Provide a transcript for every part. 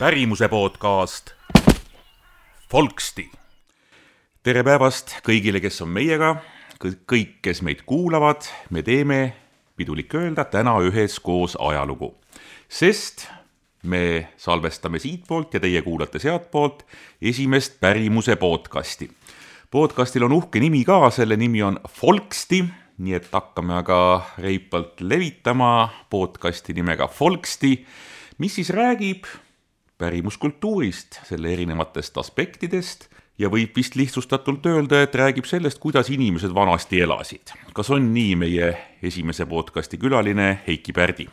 pärimuse podcast. Folksti. tere päevast kõigile, kes on meiega, kõik, kes meid kuulavad, me teeme, pidulik öelda, täna üheskoos ajalugu, sest me salvestame siitpoolt ja teie kuulate sealtpoolt esimest pärimuse podcasti. podcastil on uhke nimi ka, selle nimi on Folksti nii et hakkame aga reipalt levitama podcasti nimega Folksti, mis siis räägib pärimuskultuurist, selle erinevatest aspektidest ja võib vist lihtsustatult öelda, et räägib sellest, kuidas inimesed vanasti elasid. kas on nii, meie esimese podcasti külaline Heiki Pärdi?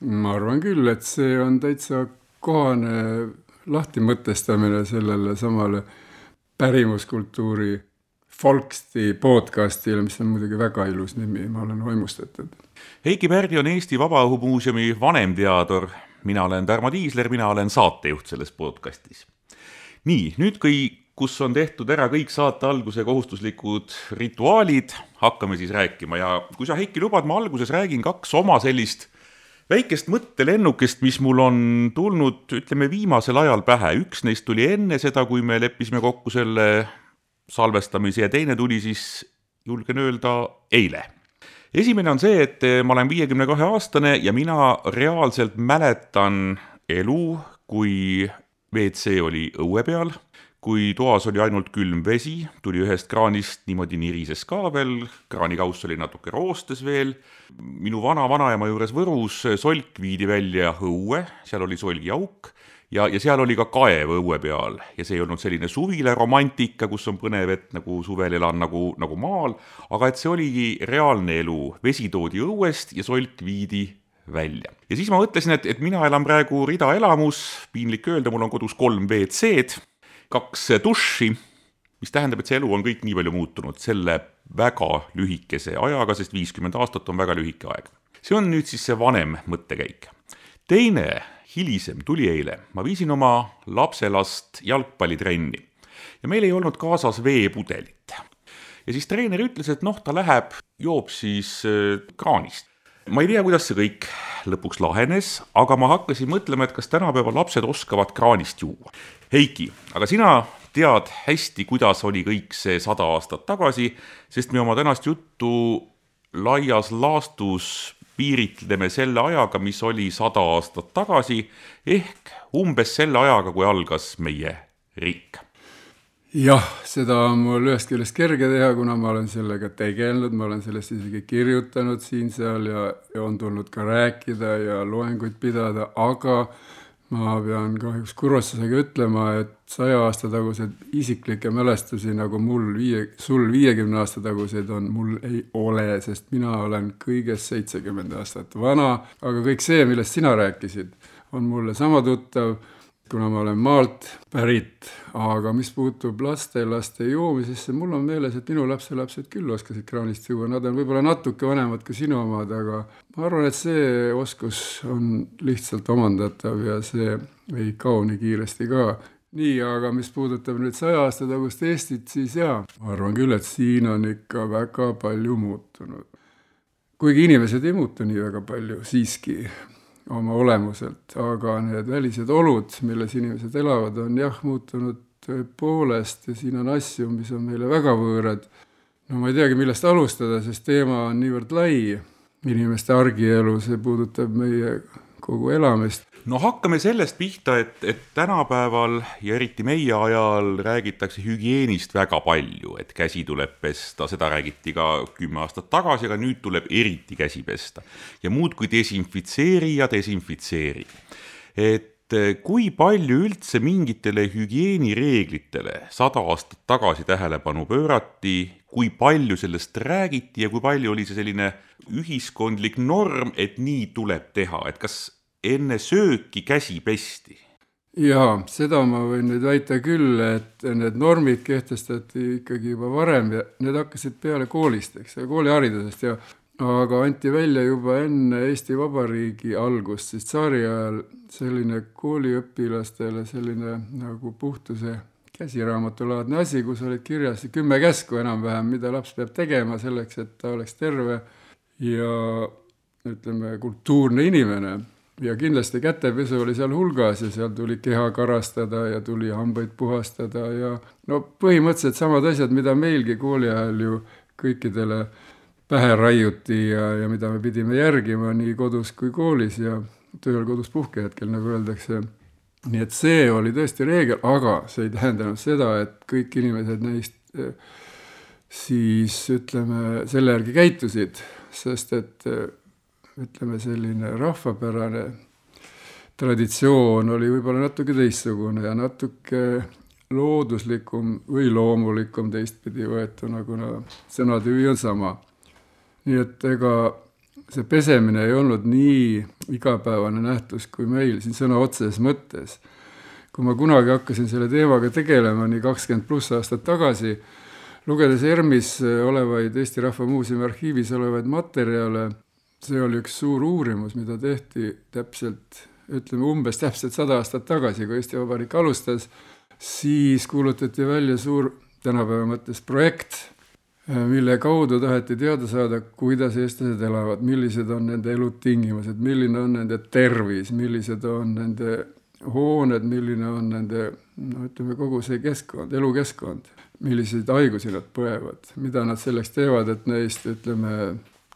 ma arvan küll, et see on täitsa kohane lahtimõtestamine sellele samale pärimuskultuuri Folksti podcastile, mis on muidugi väga ilus nimi, ma olen vaimustatud. Heiki Pärdi on Eesti Vabaõhumuuseumi vanemteadur, mina olen Tarmo Tiisler, mina olen saatejuht selles podcastis. nii, nüüd kui, kus on tehtud ära kõik saate alguse kohustuslikud rituaalid, hakkame siis rääkima ja kui sa, Heiki, lubad, ma alguses räägin kaks oma sellist väikest mõttelennukest, mis mul on tulnud, ütleme, viimasel ajal pähe. üks neist tuli enne seda, kui me leppisime kokku selle salvestamise ja teine tuli siis, julgen öelda, eile. Esimene on see, et ma olen viiekümne kahe aastane ja mina reaalselt mäletan elu, kui WC oli õue peal, kui toas oli ainult külm vesi, tuli ühest kraanist niimoodi nirises ka veel, kraanikauss oli natuke roostes veel, minu vana-vanaema juures Võrus solk viidi välja õue, seal oli solgiauk ja, ja seal oli ka kaev õue peal ja see ei olnud selline suvine romantika, kus on põnev, et nagu suvel elan nagu, nagu maal, aga et see oligi reaalne elu, vesi toodi õuest ja solk viidi välja. ja siis ma mõtlesin, et, et mina elan praegu ridaelamus, piinlik öelda, mul on kodus kolm WC-d, kaks duši, mis tähendab, et see elu on kõik nii palju muutunud selle väga lühikese ajaga, sest viiskümmend aastat on väga lühike aeg. see on nüüd siis see vanem mõttekäik. teine hilisem tuli eile, ma viisin oma lapselast jalgpallitrenni ja meil ei olnud kaasas veepudelit. ja siis treener ütles, et noh, ta läheb, joob siis äh, kraanist. ma ei tea, kuidas see kõik lõpuks lahenes, aga ma hakkasin mõtlema, et kas tänapäeval lapsed oskavad kraanist juua. Heiki, aga sina tead hästi, kuidas oli kõik see sada aastat tagasi, sest me oma tänast juttu laias laastus piiritleme selle ajaga, mis oli sada aastat tagasi, ehk umbes selle ajaga, kui algas meie riik. jah, seda on mul ühest küljest kerge teha, kuna ma olen sellega tegelenud, ma olen sellest isegi kirjutanud siin-seal ja, ja on tulnud ka rääkida ja loenguid pidada, aga ma pean kahjuks kurvastusega ütlema, et saja aasta taguseid isiklikke mälestusi, nagu mul viie, sul viiekümne aasta taguseid on, mul ei ole, sest mina olen kõigest seitsekümmend aastat vana, aga kõik see, millest sina rääkisid, on mulle sama tuttav, kuna ma olen maalt pärit, aga mis puutub lastelaste joomisesse, mul on meeles, et minu lapselapsed küll oskasid kraanist juua, nad on võib-olla natuke vanemad kui sinu omad, aga ma arvan, et see oskus on lihtsalt omandatav ja see ei kao nii kiiresti ka. nii, aga mis puudutab nüüd saja aasta tagust Eestit, siis jaa, ma arvan küll, et siin on ikka väga palju muutunud. kuigi inimesed ei muutu nii väga palju siiski oma olemuselt, aga need välised olud, milles inimesed elavad, on jah, muutunud tõepoolest ja siin on asju, mis on meile väga võõrad. no ma ei teagi, millest alustada, sest teema on niivõrd lai, inimeste argielu, see puudutab meie kogu elamist no hakkame sellest pihta, et, et tänapäeval ja eriti meie ajal räägitakse hügieenist väga palju, et käsi tuleb pesta, seda räägiti ka kümme aastat tagasi, aga nüüd tuleb eriti käsi pesta. ja muudkui desinfitseeri ja desinfitseeri. et eh, kui palju üldse mingitele hügieenireeglitele sada aastat tagasi tähelepanu pöörati, kui palju sellest räägiti ja kui palju oli see selline ühiskondlik norm, et nii tuleb teha, et kas enne sööki käsi pesti? jaa, seda ma võin nüüd väita küll, et need normid kehtestati ikkagi juba varem ja need hakkasid peale koolist, eks, kooliharidusest ja aga anti välja juba enne Eesti Vabariigi algust, siis tsaari ajal selline kooliõpilastele selline nagu puhtuse käsiraamatulaadne asi, kus olid kirjas kümme käsku enam-vähem, mida laps peab tegema selleks, et ta oleks terve ja ütleme, kultuurne inimene ja kindlasti kätepesu oli seal hulgas ja seal tuli keha karastada ja tuli hambaid puhastada ja no põhimõtteliselt samad asjad, mida meilgi kooli ajal ju kõikidele pähe raiuti ja, ja mida me pidime järgima nii kodus kui koolis ja tööl kodus puhkehetkel, nagu öeldakse. nii et see oli tõesti reegel, aga see ei tähendanud seda, et kõik inimesed neist eh, siis ütleme, selle järgi käitusid, sest et eh, ütleme, selline rahvapärane traditsioon oli võib-olla natuke teistsugune ja natuke looduslikum või loomulikum teistpidi võetuna, kuna sõnatüvi on sama. nii et ega see pesemine ei olnud nii igapäevane nähtus kui meil siin sõna otseses mõttes. kui ma kunagi hakkasin selle teemaga tegelema, nii kakskümmend pluss aastat tagasi, lugedes ERMis olevaid Eesti Rahva Muuseumi arhiivis olevaid materjale, see oli üks suur uurimus, mida tehti täpselt, ütleme umbes täpselt sada aastat tagasi, kui Eesti Vabariik alustas, siis kuulutati välja suur tänapäeva mõttes projekt, mille kaudu taheti teada saada, kuidas eestlased elavad, millised on nende elutingimused, milline on nende tervis, millised on nende hooned, milline on nende no ütleme, kogu see keskkond, elukeskkond, milliseid haigusi nad põevad, mida nad selleks teevad, et neist ütleme,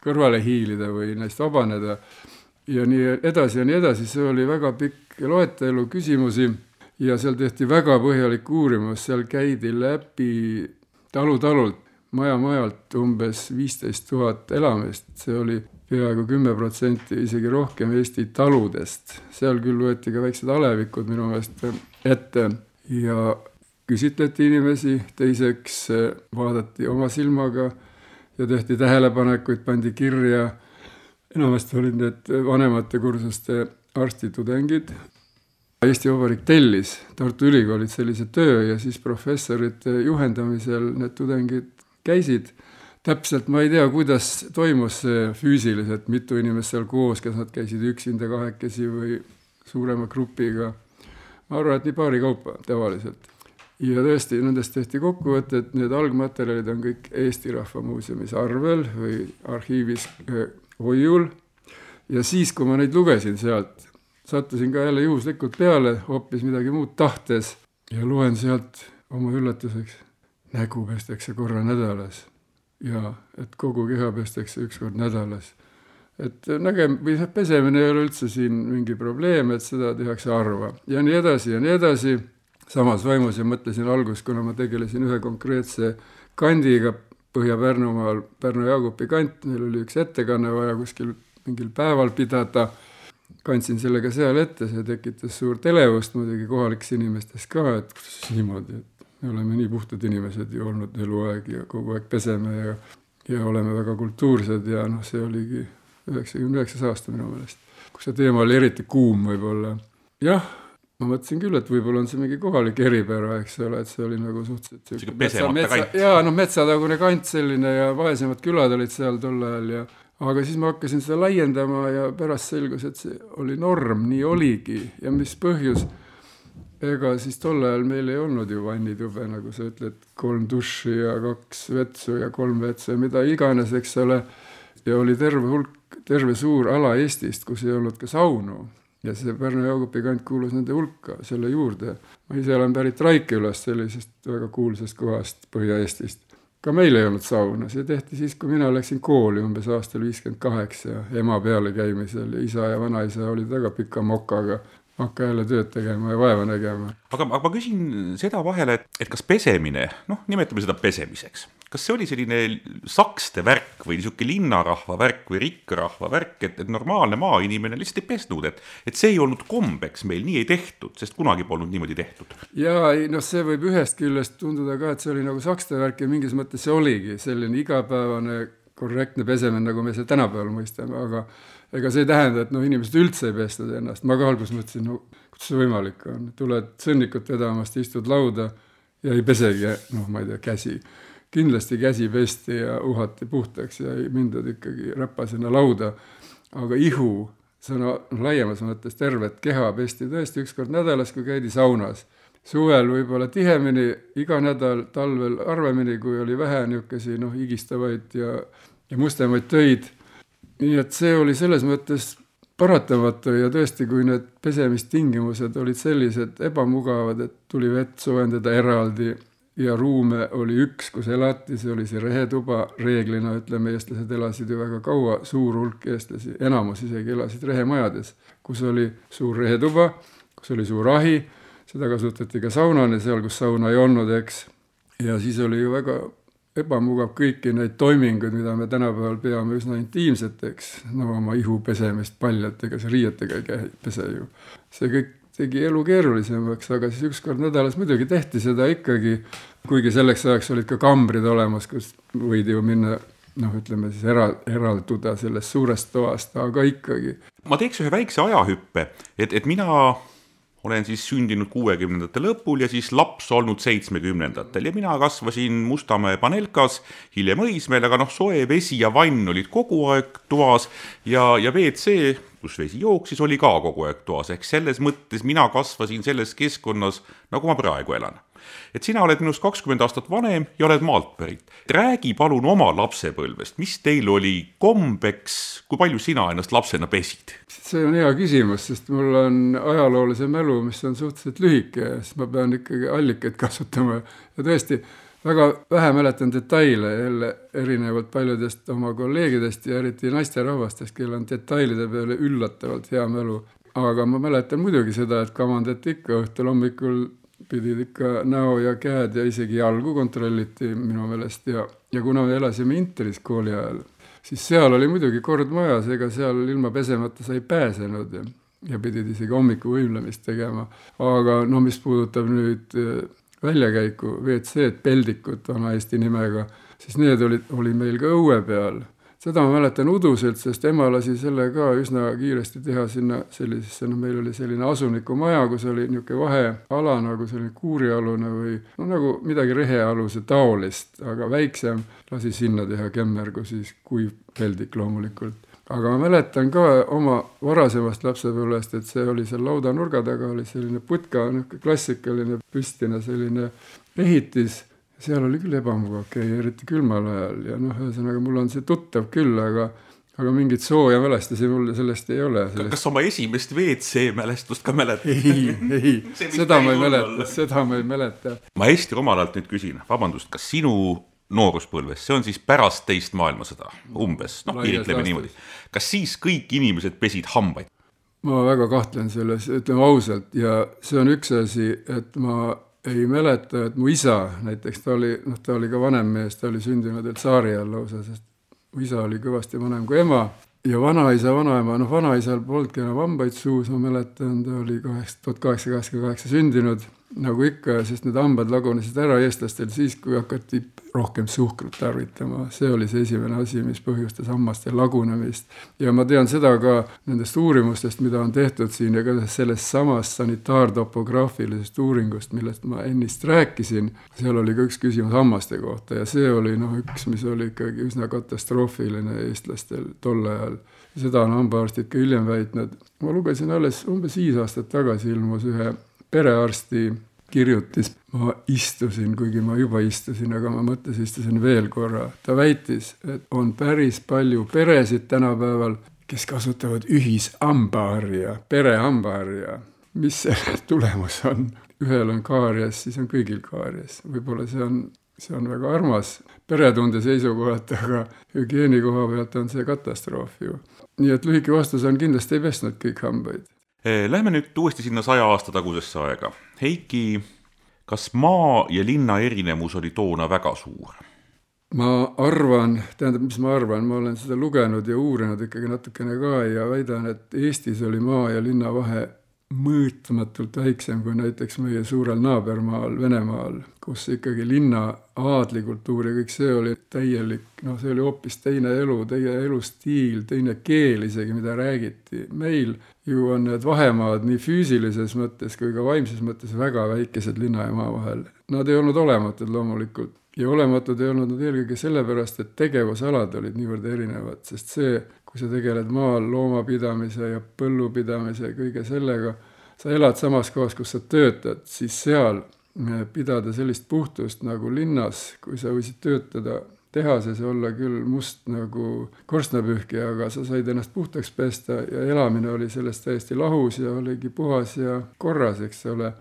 kõrvale hiilida või neist vabaneda ja nii edasi ja nii edasi, see oli väga pikk loetelu küsimusi ja seal tehti väga põhjalik uurimus, seal käidi läbi talu-talult, maja-majalt umbes viisteist tuhat elamist, see oli peaaegu kümme protsenti, isegi rohkem Eesti taludest. seal küll võeti ka väiksed alevikud minu meelest ette ja küsitleti inimesi, teiseks vaadati oma silmaga ja tehti tähelepanekuid, pandi kirja. enamasti olid need vanemate kursuste arstitudengid. Eesti Vabariik tellis Tartu Ülikoolilt sellise töö ja siis professorite juhendamisel need tudengid käisid. täpselt ma ei tea, kuidas toimus see füüsiliselt, mitu inimest seal koos, kas nad käisid üksinda, kahekesi või suurema grupiga. ma arvan, et nii paari kaupa tavaliselt ja tõesti, nendest tehti kokkuvõte, et need algmaterjalid on kõik Eesti Rahva Muuseumis arvel või arhiivis äh, hoiul. ja siis, kui ma neid lugesin sealt, sattusin ka jälle juhuslikult peale hoopis midagi muud tahtes ja loen sealt oma üllatuseks, nägu pestakse korra nädalas ja et kogu keha pestakse üks kord nädalas. et nägem- või see pesemine ei ole üldse siin mingi probleem, et seda tehakse harva ja nii edasi ja nii edasi samas vaimus ja mõtlesin alguses, kuna ma tegelesin ühe konkreetse kandiga Põhja-Pärnumaal, Pärnu-Jaagupi kant, meil oli üks ettekanne vaja kuskil mingil päeval pidada, kandsin sellega seal ette, see tekitas suurt elevust muidugi kohalikes inimestes ka, et kuidas niimoodi, et me oleme nii puhtad inimesed ju olnud eluaeg ja kogu aeg peseme ja ja oleme väga kultuursed ja noh, see oligi üheksakümne üheksas aasta minu meelest, kus see teema oli eriti kuum võib-olla. jah ma mõtlesin küll, et võib-olla on see mingi kohalik eripära, eks ole, et see oli nagu suhteliselt sihuke pesemata kant. jaa, noh, metsatagune kant selline ja vaesemad külad olid seal tol ajal ja aga siis ma hakkasin seda laiendama ja pärast selgus, et see oli norm, nii oligi. Ja mis põhjus, ega siis tol ajal meil ei olnud ju vannitube, nagu sa ütled, kolm duši ja kaks vetsu ja kolm vetsu ja mida iganes, eks ole, ja oli terve hulk, terve suur ala Eestist, kus ei olnud ka saunu ja see Pärnu-Jaagupi kant kuulus nende hulka, selle juurde. ma ise olen pärit Raikülast, sellisest väga kuulsast kohast Põhja-Eestist. ka meil ei olnud sauna, see tehti siis, kui mina läksin kooli umbes aastal viiskümmend kaheksa ema pealekäimisel ja isa ja vanaisa olid väga pika mokaga hakka jälle tööd tegema ja vaeva nägema. aga, aga ma küsin seda vahele, et, et kas pesemine, noh, nimetame seda pesemiseks, kas see oli selline sakste värk või niisugune linnarahva värk või rikkarahva värk, et, et normaalne maainimene lihtsalt ei pesnud, et, et see ei olnud kombeks meil, nii ei tehtud, sest kunagi polnud niimoodi tehtud. jaa, ei noh, see võib ühest küljest tunduda ka, et see oli nagu sakste värk ja mingis mõttes see oligi selline igapäevane korrektne pesemine, nagu me seda tänapäeval mõistame, aga ega see ei tähenda, et noh, inimesed üldse ei pesnud ennast, ma ka alguses mõtlesin, no kuidas see võimalik on, tuled sõnnikut vedamast, istud lauda ja ei pesegi, noh, ma ei tea, käsi. kindlasti käsi pesti ja uhati puhtaks ja ei mindud ikkagi räpasena lauda, aga ihu, sõna laiemas mõttes tervet keha pesti tõesti üks kord nädalas, kui käidi saunas. Suvel võib-olla tihemini, iga nädal, talvel harvemini, kui oli vähe niisuguseid noh, higistavaid ja, ja mustemaid töid. Nii et see oli selles mõttes paratamatu ja tõesti, kui need pesemistingimused olid sellised ebamugavad, et tuli vett soojendada eraldi ja ruume oli üks, kus elati, see oli see rehetuba, reeglina ütleme, eestlased elasid ju väga kaua, suur hulk eestlasi, enamus isegi elasid rehemajades, kus oli suur rehetuba, kus oli suur ahi, seda kasutati ka saunana seal, kus sauna ei olnud, eks, ja siis oli ju väga ebamugav kõiki neid toiminguid, mida me tänapäeval peame üsna intiimseteks, no oma ihu pesemist paljatega, see riietega ei käi, pese ju. see kõik tegi elu keerulisemaks, aga siis üks kord nädalas muidugi tehti seda ikkagi, kuigi selleks ajaks olid ka kambrid olemas, kus võid ju minna noh, ütleme siis era, eralduda sellest suurest toast, aga ikkagi. ma teeks ühe väikse ajahüppe, et, et mina olen siis sündinud kuuekümnendate lõpul ja siis laps olnud seitsmekümnendatel ja mina kasvasin Mustamäe Panelkas, hiljem Õismäel, aga noh, soe vesi ja vann olid kogu aeg toas ja, ja WC, kus vesi jooksis, oli ka kogu aeg toas, ehk selles mõttes mina kasvasin selles keskkonnas, nagu ma praegu elan et sina oled minust kakskümmend aastat vanem ja oled maalt pärit. räägi palun oma lapsepõlvest, mis teil oli kombeks, kui palju sina ennast lapsena pesid? see on hea küsimus, sest mul on ajaloolise mälu, mis on suhteliselt lühike siis ma pean ikkagi allikaid kasutama ja tõesti, väga vähe mäletan detaile jälle erinevalt paljudest oma kolleegidest ja eriti naisterahvastest, kellel on detailide peale üllatavalt hea mälu. aga ma mäletan muidugi seda, et kavandati ikka õhtul hommikul pidid ikka näo ja käed ja isegi jalgu kontrolliti minu meelest ja, ja kuna me elasime Interis kooli ajal, siis seal oli muidugi kord majas, ega seal ilma pesemata sa ei pääsenud ja, ja pidid isegi hommikuvõimlemist tegema. aga no mis puudutab nüüd äh, väljakäiku, WC-d, peldikut vana-eesti nimega, siis need olid, oli meil ka õue peal seda ma mäletan uduselt, sest ema lasi selle ka üsna kiiresti teha sinna sellisesse, noh, meil oli selline asunikumaja, kus oli niisugune vaheala nagu selline kuurialune või no nagu midagi rehealuse taolist, aga väiksem, lasi sinna teha kemmergu siis kuiv peldik loomulikult. aga ma mäletan ka oma varasemast lapsepõlvest, et see oli seal laudanurga taga oli selline putka, niisugune klassikaline püstine selline ehitis seal oli küll ebamugav käia, eriti külmal ajal ja noh, ühesõnaga mul on see tuttav küll, aga aga mingeid sooja mälestusi mul sellest ei ole sellest.... kas oma esimest WC mälestust ka mäletad? ei, ei, seda ma ei mäleta, seda ma ei mäleta. ma hästi rumalalt nüüd küsin, vabandust, kas sinu nooruspõlves, see on siis pärast teist maailmasõda umbes, noh, piiritleme niimoodi. kas siis kõik inimesed pesid hambaid? ma väga kahtlen selles, ütleme ausalt, ja see on üks asi, et ma ei mäleta, et mu isa näiteks, ta oli, noh, ta oli ka vanem mees, ta oli sündinud veel tsaari ajal lausa, sest mu isa oli kõvasti vanem kui ema. Ja vanaisa, vanaema, noh, vanaisal polnudki enam hambaid suus, ma mäletan, ta oli kaheksa, tuhat kaheksasada kaheksakümmend kaheksa sündinud nagu ikka, sest need hambad lagunesid ära eestlastel siis, kui hakati rohkem suhkrut tarvitama, see oli see esimene asi, mis põhjustas hammaste lagunemist. ja ma tean seda ka nendest uurimustest, mida on tehtud siin ja ka sellest samast sanitaartopograafilisest uuringust, millest ma ennist rääkisin, seal oli ka üks küsimus hammaste kohta ja see oli noh, üks, mis oli ikkagi üsna katastroofiline eestlastel tol ajal seda on hambaarstid ka hiljem väitnud. ma lugesin alles umbes viis aastat tagasi ilmus ühe perearsti kirjutis, ma istusin, kuigi ma juba istusin, aga ma mõttes istusin veel korra. ta väitis, et on päris palju peresid tänapäeval, kes kasutavad ühishambaharja, perehambaharja. mis selle tulemus on? ühel on kaarias, siis on kõigil kaarias. võib-olla see on, see on väga armas peretunde seisukohalt, aga hügieeni koha pealt on see katastroof ju. nii et lühike vastus on kindlasti ei pesnud kõik hambaid lähme nüüd uuesti sinna saja aasta tagusesse aega. Heiki, kas maa ja linna erinevus oli toona väga suur? ma arvan, tähendab, mis ma arvan, ma olen seda lugenud ja uurinud ikkagi natukene ka ja väidan, et Eestis oli maa ja linna vahe mõõtmatult väiksem kui näiteks meie suurel naabermaal Venemaal, kus ikkagi linna aadlikultuur ja kõik see oli täielik, noh, see oli hoopis teine elu, teine elustiil, teine keel isegi, mida räägiti. meil ju on need vahemaad nii füüsilises mõttes kui ka vaimses mõttes väga väikesed linna ja maa vahel. Nad ei olnud olematud loomulikult ja olematud ei olnud nad eelkõige sellepärast, et tegevusalad olid niivõrd erinevad, sest see, kui sa tegeled maal loomapidamise ja põllupidamise ja kõige sellega, sa elad samas kohas, kus sa töötad, siis seal eh, pidada sellist puhtust nagu linnas, kui sa võisid töötada tehases olla küll must nagu korstnapühkija, aga sa said ennast puhtaks pesta ja elamine oli sellest täiesti lahus ja oligi puhas ja korras, eks ole.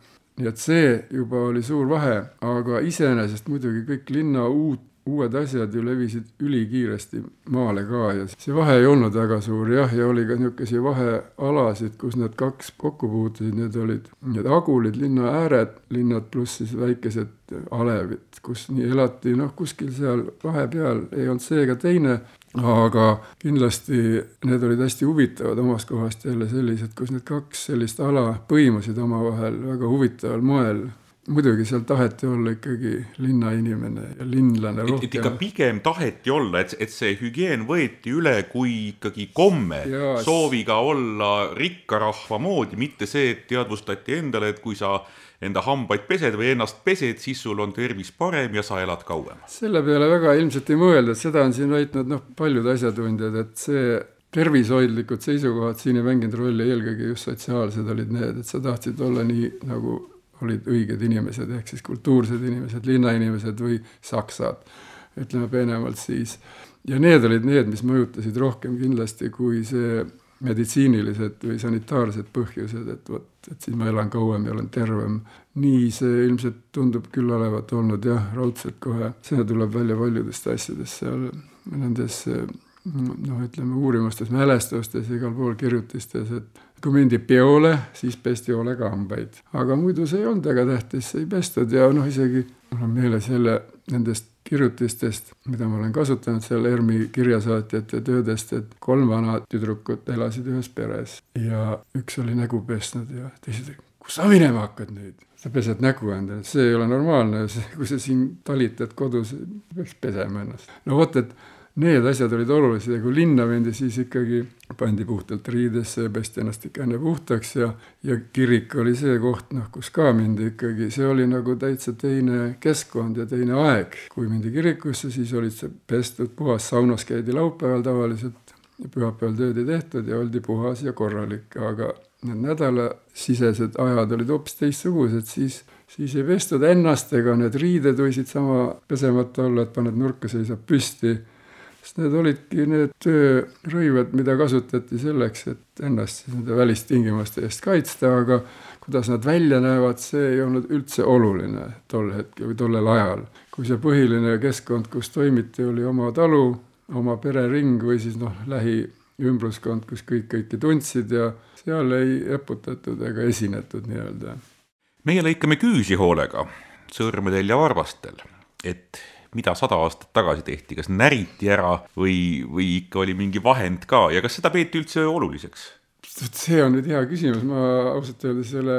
Nii et see juba oli suur vahe, aga iseenesest muidugi kõik linna uut uued asjad ju levisid ülikiiresti maale ka ja see vahe ei olnud väga suur jah, ja oli ka niisuguseid vahealasid, kus need kaks kokku puutusid, need olid need agulid, linna ääred, linnad pluss siis väikesed alevid, kus nii elati noh, kuskil seal vahepeal ei olnud see ega teine, aga kindlasti need olid hästi huvitavad omast kohast jälle sellised, kus need kaks sellist ala põimusid omavahel väga huvitaval moel muidugi seal taheti olla ikkagi linnainimene ja linlane rohkem. et ikka pigem taheti olla, et, et see hügieen võeti üle kui ikkagi komme ja, sooviga olla rikka rahva moodi, mitte see, et teadvustati endale, et kui sa enda hambaid pesed või ennast pesed, siis sul on tervis parem ja sa elad kauem. selle peale väga ilmselt ei mõelda, seda on siin väitnud noh, paljud asjatundjad, et see tervishoidlikud seisukohad siin ei mänginud rolli, eelkõige just sotsiaalsed olid need, et sa tahtsid olla nii nagu olid õiged inimesed, ehk siis kultuursed inimesed, linnainimesed või saksad, ütleme peenemalt siis. ja need olid need, mis mõjutasid rohkem kindlasti kui see meditsiinilised või sanitaarsed põhjused, et vot, et siis ma elan kauem ja olen tervem. nii see ilmselt tundub küll olevat olnud jah, raudselt kohe, see tuleb välja paljudest asjadest seal nendes noh, ütleme uurimustes, mälestustes, igal pool kirjutistes, et kui mindi peole, siis pesti hoolega hambaid. aga muidu see ei olnud väga tähtis, ei pestud ja noh, isegi mul on meeles jälle nendest kirjutistest, mida ma olen kasutanud seal ERMi kirjasaatjate töödest, et kolm vana tüdrukut elasid ühes peres ja üks oli nägu pesnud ja teised, kus sa minema hakkad nüüd? sa pesed nägu endale, see ei ole normaalne, kui sa siin talitad kodus, peaks pesema ennast. no vot, et need asjad olid olulised ja kui linna mindi, siis ikkagi pandi puhtalt riidesse ja pesti ennast ikka enne puhtaks ja, ja kirik oli see koht, noh, kus ka mindi ikkagi, see oli nagu täitsa teine keskkond ja teine aeg. kui mindi kirikusse, siis olid see pestud, puhas, saunas käidi laupäeval tavaliselt. Pühapäeval tööd ei tehtud ja oldi puhas ja korralik, aga need nädalasisesed ajad olid hoopis teistsugused, siis siis ei pestud ennast ega need riided võisid sama pesemata olla, et paned nurka, seisab püsti sest need olidki need töörõivad, mida kasutati selleks, et ennast siis nende välistingimuste eest kaitsta, aga kuidas nad välja näevad, see ei olnud üldse oluline tol hetkel või tollel ajal. kui see põhiline keskkond, kus toimiti, oli oma talu, oma perering või siis noh, lähiümbruskond, kus kõik kõiki tundsid ja seal ei eputatud ega esinetud nii-öelda. meie lõikame küüsi hoolega sõrmedel ja varbastel, et mida sada aastat tagasi tehti, kas näriti ära või, või ikka oli mingi vahend ka ja kas seda peeti üldse oluliseks? see on nüüd hea küsimus, ma ausalt öeldes ole,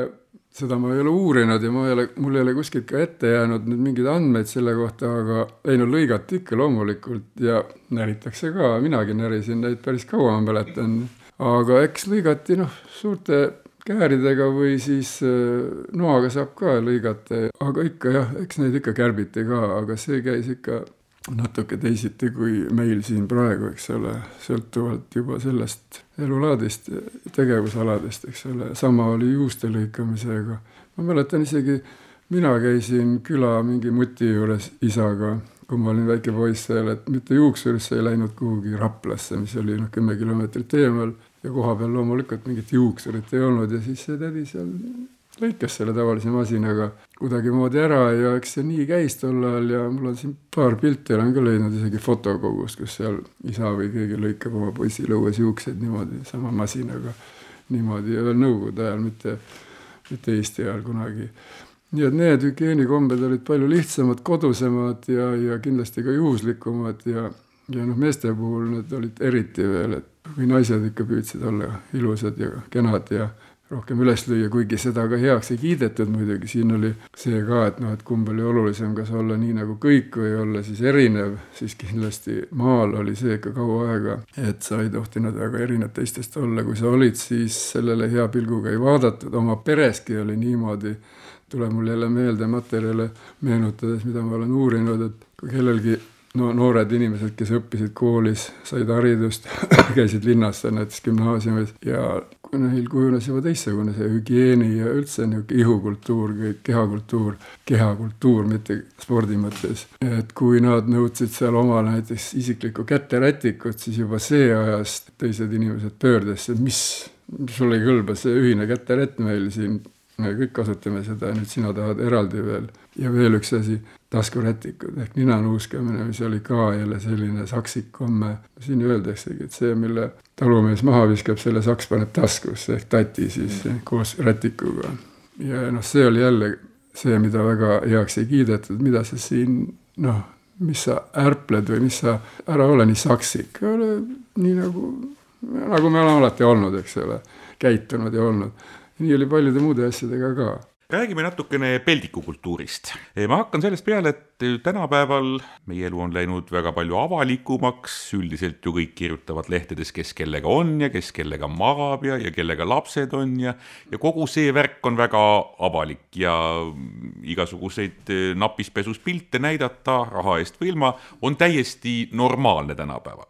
seda ma ei ole uurinud ja ma ei ole, mul ei ole kuskilt ka ette jäänud nüüd mingeid andmeid selle kohta, aga ei no lõigati ikka loomulikult ja näritakse ka, minagi närisin neid päris kaua, ma mäletan. aga eks lõigati noh, suurte kääridega või siis äh, noaga saab ka lõigata, aga ikka jah, eks neid ikka kärbiti ka, aga see käis ikka natuke teisiti kui meil siin praegu, eks ole, sõltuvalt juba sellest elulaadist, tegevusaladest, eks ole, sama oli juuste lõikamisega. ma mäletan isegi, mina käisin küla mingi muti juures isaga, kui ma olin väike poiss seal, et mitte juuksurisse ei läinud kuhugi Raplasse, mis oli noh, kümme kilomeetrit eemal ja koha peal loomulikult mingit juuksurit ei olnud ja siis see tädi seal lõikas selle tavalise masinaga kuidagimoodi ära ja eks see nii käis tol ajal ja mul on siin paar pilti olen ka leidnud isegi fotokogust, kus seal isa või keegi lõikab oma poisil õues juukseid niimoodi sama masinaga. niimoodi ja veel nõukogude ajal, mitte, mitte Eesti ajal kunagi. nii et need hügieenikombed olid palju lihtsamad, kodusemad ja, ja kindlasti ka juhuslikumad ja, ja noh, meeste puhul need olid eriti veel, et või naised ikka püüdsid olla ilusad ja kenad ja rohkem üles lüüa, kuigi seda ka heaks ei kiidetud muidugi, siin oli see ka, et noh, et kumb oli olulisem, kas olla nii nagu kõik või olla siis erinev, siis kindlasti maal oli see ikka kaua aega, et sa ei tohtinud väga erinev teistest olla, kui sa olid, siis sellele hea pilguga ei vaadatud, oma pereski oli niimoodi, tuleb mul jälle meelde materjale meenutades, mida ma olen uurinud, et kui kellelgi no noored inimesed, kes õppisid koolis, said haridust käisid linnas näiteks gümnaasiumis ja neil kujunes juba teistsugune see hügieeni ja üldse niisugune ihukultuur, kõik kehakultuur, kehakultuur, mitte spordi mõttes. et kui nad nõudsid seal omale näiteks isiklikku käterätikut, siis juba see ajas teised inimesed pöördesse, mis, sul ei kõlba see ühine käterätt meil siin, me kõik kasutame seda nüüd sina tahad eraldi veel. Ja veel üks asi, taskurätikud ehk ninanuuskamine, mis oli ka jälle selline saksik komme. siin öeldaksegi, et see, mille talumees maha viskab, selle saks paneb taskusse ehk tati siis mm. koos rätikuga. ja noh, see oli jälle see, mida väga heaks ei kiidetud, mida sa siin noh, mis sa ärpled või mis sa, ära ole nii saksik, ole nii nagu, nagu me oleme alati olnud, eks ole, käitunud ja olnud. nii oli paljude muude asjadega ka räägime natukene peldikukultuurist. ma hakkan sellest peale, et tänapäeval meie elu on läinud väga palju avalikumaks, üldiselt ju kõik kirjutavad lehtedes, kes kellega on ja kes kellega magab ja, ja kellega lapsed on ja, ja kogu see värk on väga avalik ja igasuguseid napispesus pilte näidata raha eest või ilma on täiesti normaalne tänapäeval.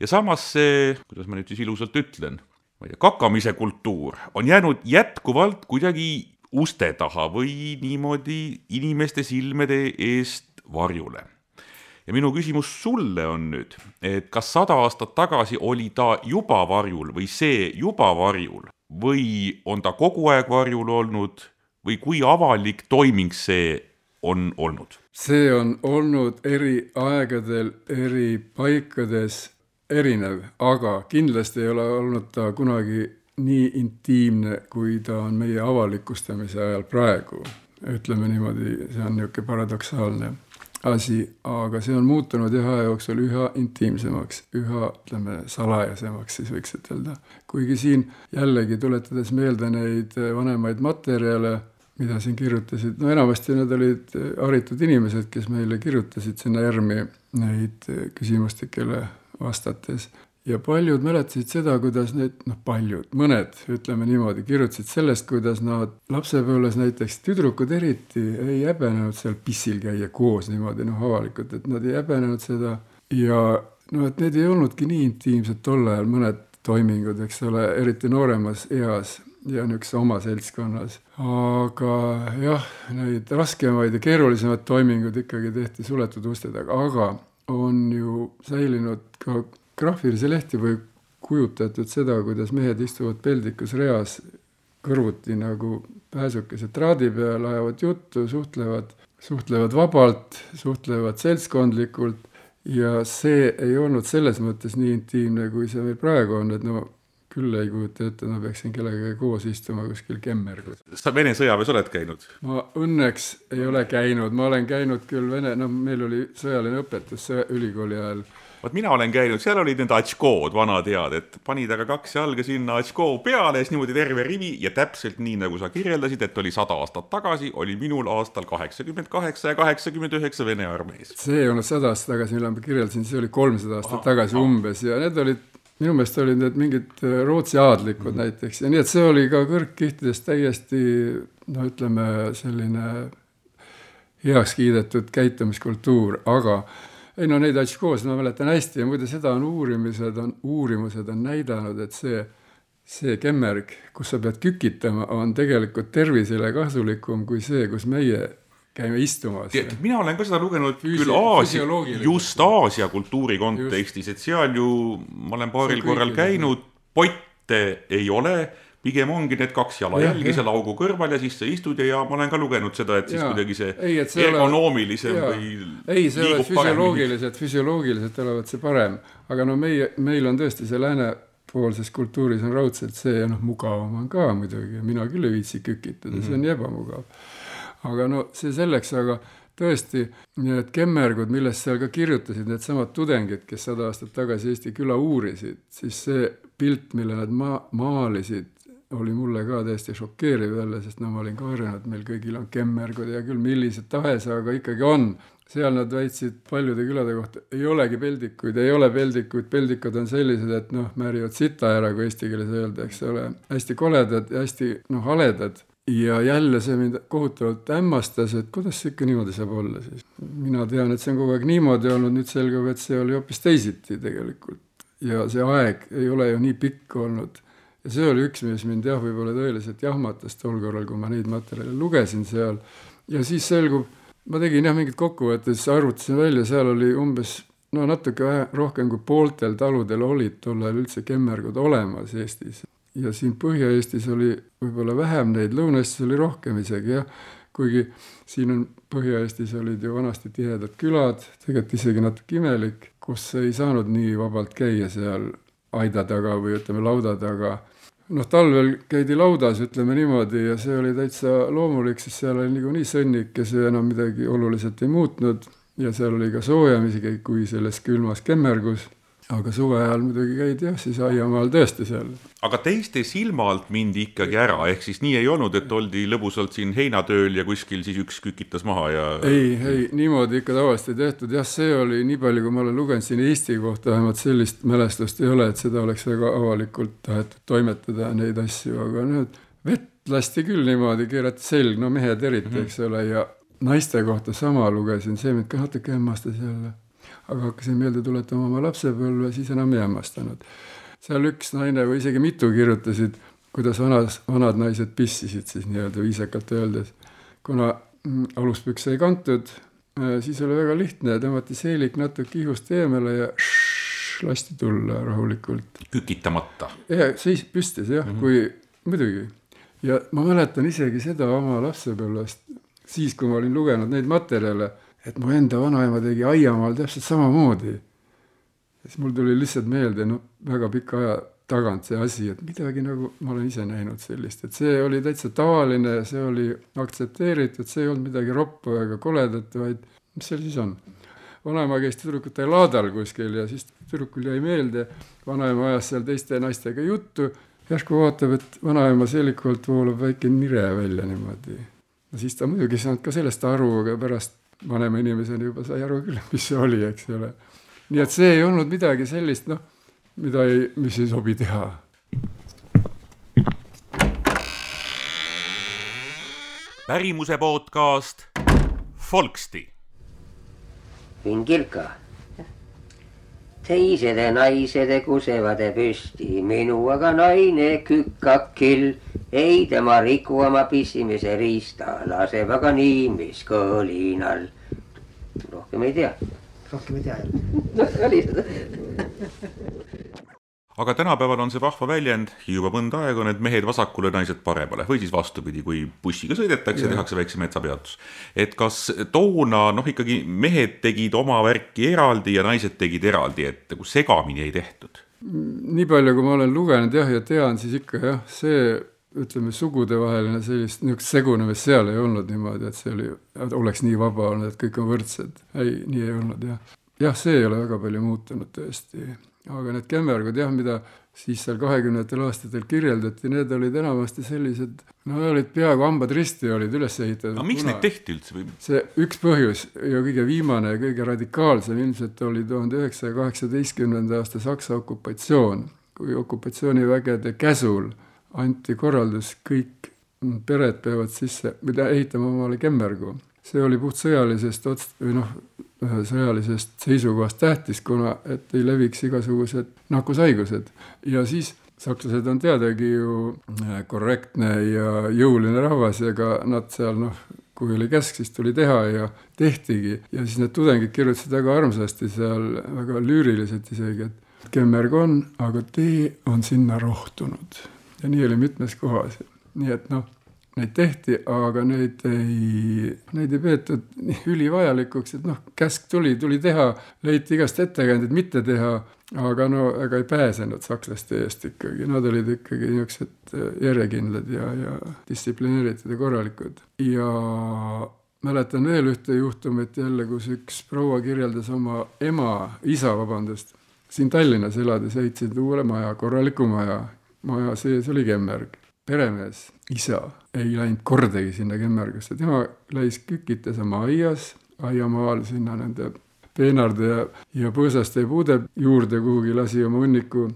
ja samas see, kuidas ma nüüd siis ilusalt ütlen, ma ei tea, kakamise kultuur on jäänud jätkuvalt kuidagi uste taha või niimoodi inimeste silmade eest varjule. ja minu küsimus sulle on nüüd, et kas sada aastat tagasi oli ta juba varjul või see juba varjul või on ta kogu aeg varjul olnud või kui avalik toiming see on olnud? see on olnud eri aegadel, eri paikades erinev, aga kindlasti ei ole olnud ta kunagi nii intiimne, kui ta on meie avalikustamise ajal praegu. ütleme niimoodi, see on niisugune paradoksaalne asi, aga see on muutunud jah, aja jooksul üha intiimsemaks, üha ütleme salajasemaks siis võiks ütelda. kuigi siin jällegi tuletades meelde neid vanemaid materjale, mida siin kirjutasid, no enamasti nad olid haritud inimesed, kes meile kirjutasid sinna ERM-i neid küsimustikele vastates ja paljud mäletasid seda, kuidas need, noh, paljud, mõned, ütleme niimoodi, kirjutasid sellest, kuidas nad lapsepõlves näiteks, tüdrukud eriti, ei häbenenud seal pissil käia koos niimoodi, noh, avalikult, et nad ei häbenenud seda ja noh, et need ei olnudki nii intiimsed tol ajal, mõned toimingud, eks ole, eriti nooremas eas ja niisuguse oma seltskonnas. aga jah, neid raskemaid ja keerulisemaid toiminguid ikkagi tehti suletud uste taga, aga on ju säilinud ka graafilisi lehti või kujutatud seda, kuidas mehed istuvad peldikus reas kõrvuti nagu pääsukesed traadi peal, ajavad juttu, suhtlevad, suhtlevad vabalt, suhtlevad seltskondlikult ja see ei olnud selles mõttes nii intiimne, kui see meil praegu on, et no küll ei kujuta ette, et ma peaksin kellegagi koos istuma kuskil kemmergus. sa Vene sõjaväes oled käinud? ma õnneks ei ole käinud, ma olen käinud küll Vene, noh, meil oli sõjaline õpetus ülikooli ajal vot mina olen käinud, seal olid need atškood, vanad head, et panid aga kaks jalga sinna atškoo peale ja siis niimoodi terve rivi ja täpselt nii, nagu sa kirjeldasid, et oli sada aastat tagasi, oli minul aastal kaheksakümmend kaheksa ja kaheksakümmend üheksa Vene armees. see ei olnud sada aastat tagasi, millal ma kirjeldasin, see oli kolmsada aastat ah, tagasi ah. umbes ja need olid minu meelest olid need mingid äh, Rootsi aadlikud mm -hmm. näiteks ja nii, et see oli ka kõrgkihtides täiesti no ütleme, selline heaks kiidetud käitumiskultuur, aga ei no neid asju koos ma mäletan hästi ja muide seda on uurimised, on uurimused on näidanud, et see, see kemmerg, kus sa pead kükitama, on tegelikult tervisele kasulikum kui see, kus meie käime istumas. mina olen ka seda lugenud Füüsi, küll Aasia, just Aasia kultuuri kontekstis, et seal ju ma olen paaril korral käinud, potte ei ole pigem ongi need kaks jalajälge seal augu kõrval ja siis sa istud ja, ja ma olen ka lugenud seda, et siis ja. kuidagi see, ei, see ergonoomilisem ole, või ei, see oleks füsioloogiliselt, füsioloogiliselt olevat see parem, aga no meie, meil on tõesti see läänepoolses kultuuris on raudselt see, noh, mugavam on ka muidugi, mina küll ei viitsi kükitada mm, -hmm. see on mhm. ebamugav. aga no see selleks, aga tõesti, need kemmergud, millest seal ka kirjutasid needsamad tudengid, kes sada aastat tagasi Eesti küla uurisid, siis see pilt, mille nad ma-, maalisid oli mulle ka täiesti šokeeriv jälle, sest no ma olin ka harjunud, meil kõigil on kemmergud, hea küll, millised tahes, aga ikkagi on. seal nad väitsid paljude külade kohta, ei olegi peldikuid, ei ole peldikuid, peldikud on sellised, et noh, määrivad sita ära, kui eesti keeles öelda, eks ole, hästi koledad ja hästi noh, haledad ja jälle see mind kohutavalt hämmastas, et kuidas see ikka niimoodi saab olla siis. mina tean, et see on kogu aeg niimoodi olnud, nüüd selgub, et see oli hoopis teisiti tegelikult. ja see aeg ei ole ju nii pikk olnud ja see oli üks, mis mind jah, võib-olla tõeliselt jahmatas tol korral, kui ma neid materjale lugesin seal. Ja siis selgub, ma tegin jah mingid kokkuvõtted, siis arvutasin välja, seal oli umbes no natuke vähe, rohkem kui pooltel taludel olid tol ajal üldse kemmergud olemas Eestis. ja siin Põhja-Eestis oli võib-olla vähem neid, Lõuna-Eestis oli rohkem isegi jah, kuigi siin on, Põhja-Eestis olid ju vanasti tihedad külad, tegelikult isegi natuke imelik, kus ei saanud nii vabalt käia seal aida taga või ütleme, lauda taga noh, talvel käidi laudas, ütleme niimoodi, ja see oli täitsa loomulik, sest seal oli niikuinii sõnnik ja see enam midagi oluliselt ei muutnud. Ja seal oli ka soojem isegi kui selles külmas kemmergus aga suve ajal muidugi käidi jah, siis aiamaal tõesti seal. aga teiste silma alt mindi ikkagi ära, ehk siis nii ei olnud, et oldi lõbusalt siin heinatööl ja kuskil siis üks kükitas maha ja. ei, ei niimoodi ikka tavaliselt ei tehtud, jah, see oli nii palju, kui ma olen lugenud siin Eesti kohta, vähemalt sellist mälestust ei ole, et seda oleks väga avalikult tahetud toimetada, neid asju, aga nüüd vett lasti küll niimoodi, keerati selg, no mehed eriti mm, -hmm. eks ole, ja naiste kohta sama lugesin, see mind ka natuke hämmastas jälle aga hakkasin meelde tuletama oma lapsepõlve, siis enam ei hämmastanud. seal üks naine või isegi mitu kirjutasid, kuidas vanas, vanad naised pissisid siis nii-öelda viisakalt öeldes. kuna mm, aluspükse ei kantud, äh, siis oli väga lihtne, tõmmati seelik natuke ihust eemale ja šš, lasti tulla rahulikult. kükitamata. ja seis püstis jah mm, -hmm. kui muidugi. ja ma mäletan isegi seda oma lapsepõlvest, siis kui ma olin lugenud neid materjale et mu enda vanaema tegi aiamaal täpselt samamoodi. siis mul tuli lihtsalt meelde, no väga pika aja tagant see asi, et midagi nagu ma olen ise näinud sellist, et see oli täitsa tavaline, see oli aktsepteeritud, see ei olnud midagi roppu ega koledat, vaid mis seal siis on. vanaema käis tüdrukute laadal kuskil ja siis tüdrukul jäi meelde, vanaema ajas seal teiste naistega juttu, järsku vaatab, et vanaema seeliku alt voolab väike nire välja niimoodi. no siis ta muidugi ei saanud ka sellest aru, aga pärast vanema inimesena juba sai aru küll, mis see oli, eks ole. nii et see ei olnud midagi sellist, noh, mida ei, mis ei sobi teha. pärimuse podcast Folksti. Vingilka teised naised kusevad püsti, minu aga naine kükkakil. ei tema riku oma pissimise riista, laseb aga niimis kõlinal. rohkem ei tea. rohkem ei tea jah noh, oli seda aga tänapäeval on see vahva väljend juba mõnda aega on, et mehed vasakule, naised paremale või siis vastupidi, kui bussiga sõidetakse, tehakse väikse metsapeatus. et kas toona noh, ikkagi mehed tegid oma värki eraldi ja naised tegid eraldi, et nagu segamini ei tehtud? nii palju, kui ma olen lugenud jah, ja tean, siis ikka jah, see ütleme, sugudevaheline sellist niisugust segunemist seal ei olnud niimoodi, et see oli, oleks nii vaba olnud, et kõik on võrdsed. ei, nii ei olnud jah. jah, see ei ole väga palju muutunud tõesti aga need kämmergud jah, mida siis seal kahekümnendatel aastatel kirjeldati, need olid enamasti sellised, no olid peaaegu hambad risti olid üles ehitatud. aga miks kuna... neid tehti üldse või? see üks põhjus ja kõige viimane ja kõige radikaalsem ilmselt oli tuhande üheksasaja kaheksateistkümnenda aasta Saksa okupatsioon, kui okupatsioonivägede käsul anti korraldus, kõik pered peavad sisse, või ehitama omale kemmergu see oli puht sõjalisest ots-, või noh, sõjalisest seisukohast tähtis, kuna et ei leviks igasugused nakkushaigused. ja siis sakslased on teadagi ju äh, korrektne ja jõuline rahvas, ega nad seal noh, kui oli käsk, siis tuli teha ja tehtigi. ja siis need tudengid kirjutasid väga armsasti seal, väga lüüriliselt isegi, et kemmerg on, aga tee on sinna rohtunud. ja nii oli mitmes kohas. nii et noh neid tehti, aga neid ei, neid ei peetud nii ülivajalikuks, et noh, käsk tuli, tuli teha, leiti igast ettekäändeid mitte teha, aga no ega ei pääsenud sakslaste eest ikkagi, nad olid ikkagi niisugused äh, järjekindlad ja, ja distsiplineeritud ja korralikud. ja mäletan veel ühte juhtumit jälle, kus üks proua kirjeldas oma ema, isa, vabandust, siin Tallinnas elades ehitasid uuele maja, korraliku maja, maja sees oli kemmerg peremees, isa, ei läinud kordagi sinna kemmergusse, tema käis kükitas oma aias, aiamaal sinna nende peenarde ja, ja põõsaste puude juurde kuhugi lasi oma hunniku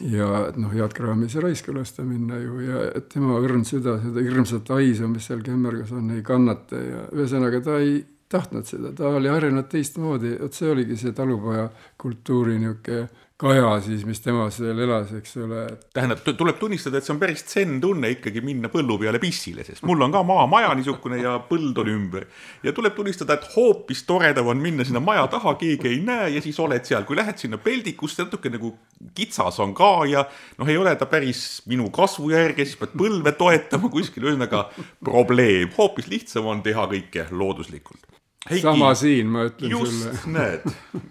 ja noh, head kraami ei saa raisku lasta minna ju. Ja tema õrn süda seda hirmsat haisu, mis seal kemmergas on, ei kannata ja ühesõnaga ta ei tahtnud seda, ta oli harjunud teistmoodi, vot see oligi see talupoja kultuuri niisugune kaja siis, mis tema seal elas, eks ole. tähendab, tuleb tunnistada, et see on päris zen-tunne ikkagi minna põllu peale pissile, sest mul on ka maamaja niisugune ja põld on ümber. ja tuleb tunnistada, et hoopis toredam on minna sinna maja taha, keegi ei näe ja siis oled seal, kui lähed sinna peldikusse, natuke nagu kitsas on ka ja noh, ei ole ta päris minu kasvu järgi, siis pead põlve toetama kuskil, ühesõnaga probleem, hoopis lihtsam on teha kõike looduslikult Heiki, sama siin, ma ütlen just, sulle. just, näed,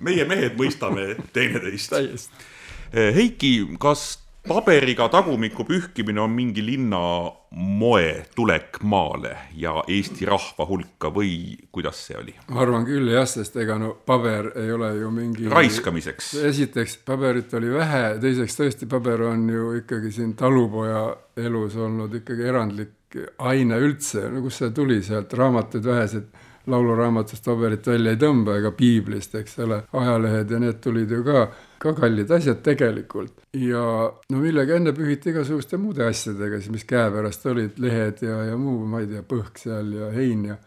meie mehed mõistame teineteist. Eh, Heiki, kas paberiga tagumiku pühkimine on mingi linna moe tulek maale ja Eesti rahva hulka või kuidas see oli? ma arvan küll jah, sest ega no paber ei ole ju mingi raiskamiseks. esiteks, paberit oli vähe, teiseks tõesti, paber on ju ikkagi siin talupoja elus olnud ikkagi erandlik aine üldse, no kust see tuli sealt, raamatud vähesed lauluraamatust paberit välja ei tõmba ega piiblist, eks ole, ajalehed ja need tulid ju ka, ka kallid asjad tegelikult. ja no millega enne pühiti igasuguste muude asjadega siis, mis käepärast olid, lehed ja, ja muu, ma ei tea, põhk seal ja hein ja.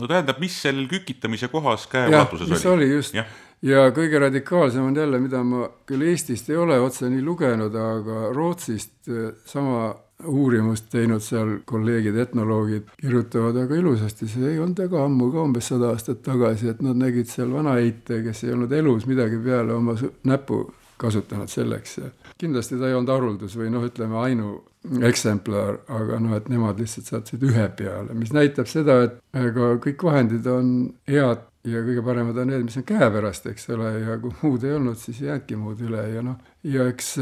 no tähendab, mis seal kükitamise kohas käeulatuses oli? oli just ja ja kõige radikaalsem on jälle, mida ma küll Eestist ei ole otse nii lugenud, aga Rootsist sama uurimust teinud seal kolleegid, etnoloogid kirjutavad väga ilusasti, see ei olnud väga ammu ka, umbes sada aastat tagasi, et nad nägid seal vanaeite, kes ei olnud elus midagi peale oma näpu kasutanud selleks. Kindlasti ta ei olnud haruldus või noh, ütleme ainu eksemplar, aga noh, et nemad lihtsalt saatsid ühe peale, mis näitab seda, et ega kõik vahendid on head ja kõige paremad on need, mis on käepärast, eks ole, ja kui muud ei olnud, siis ei jäänudki muud üle ja noh, ja eks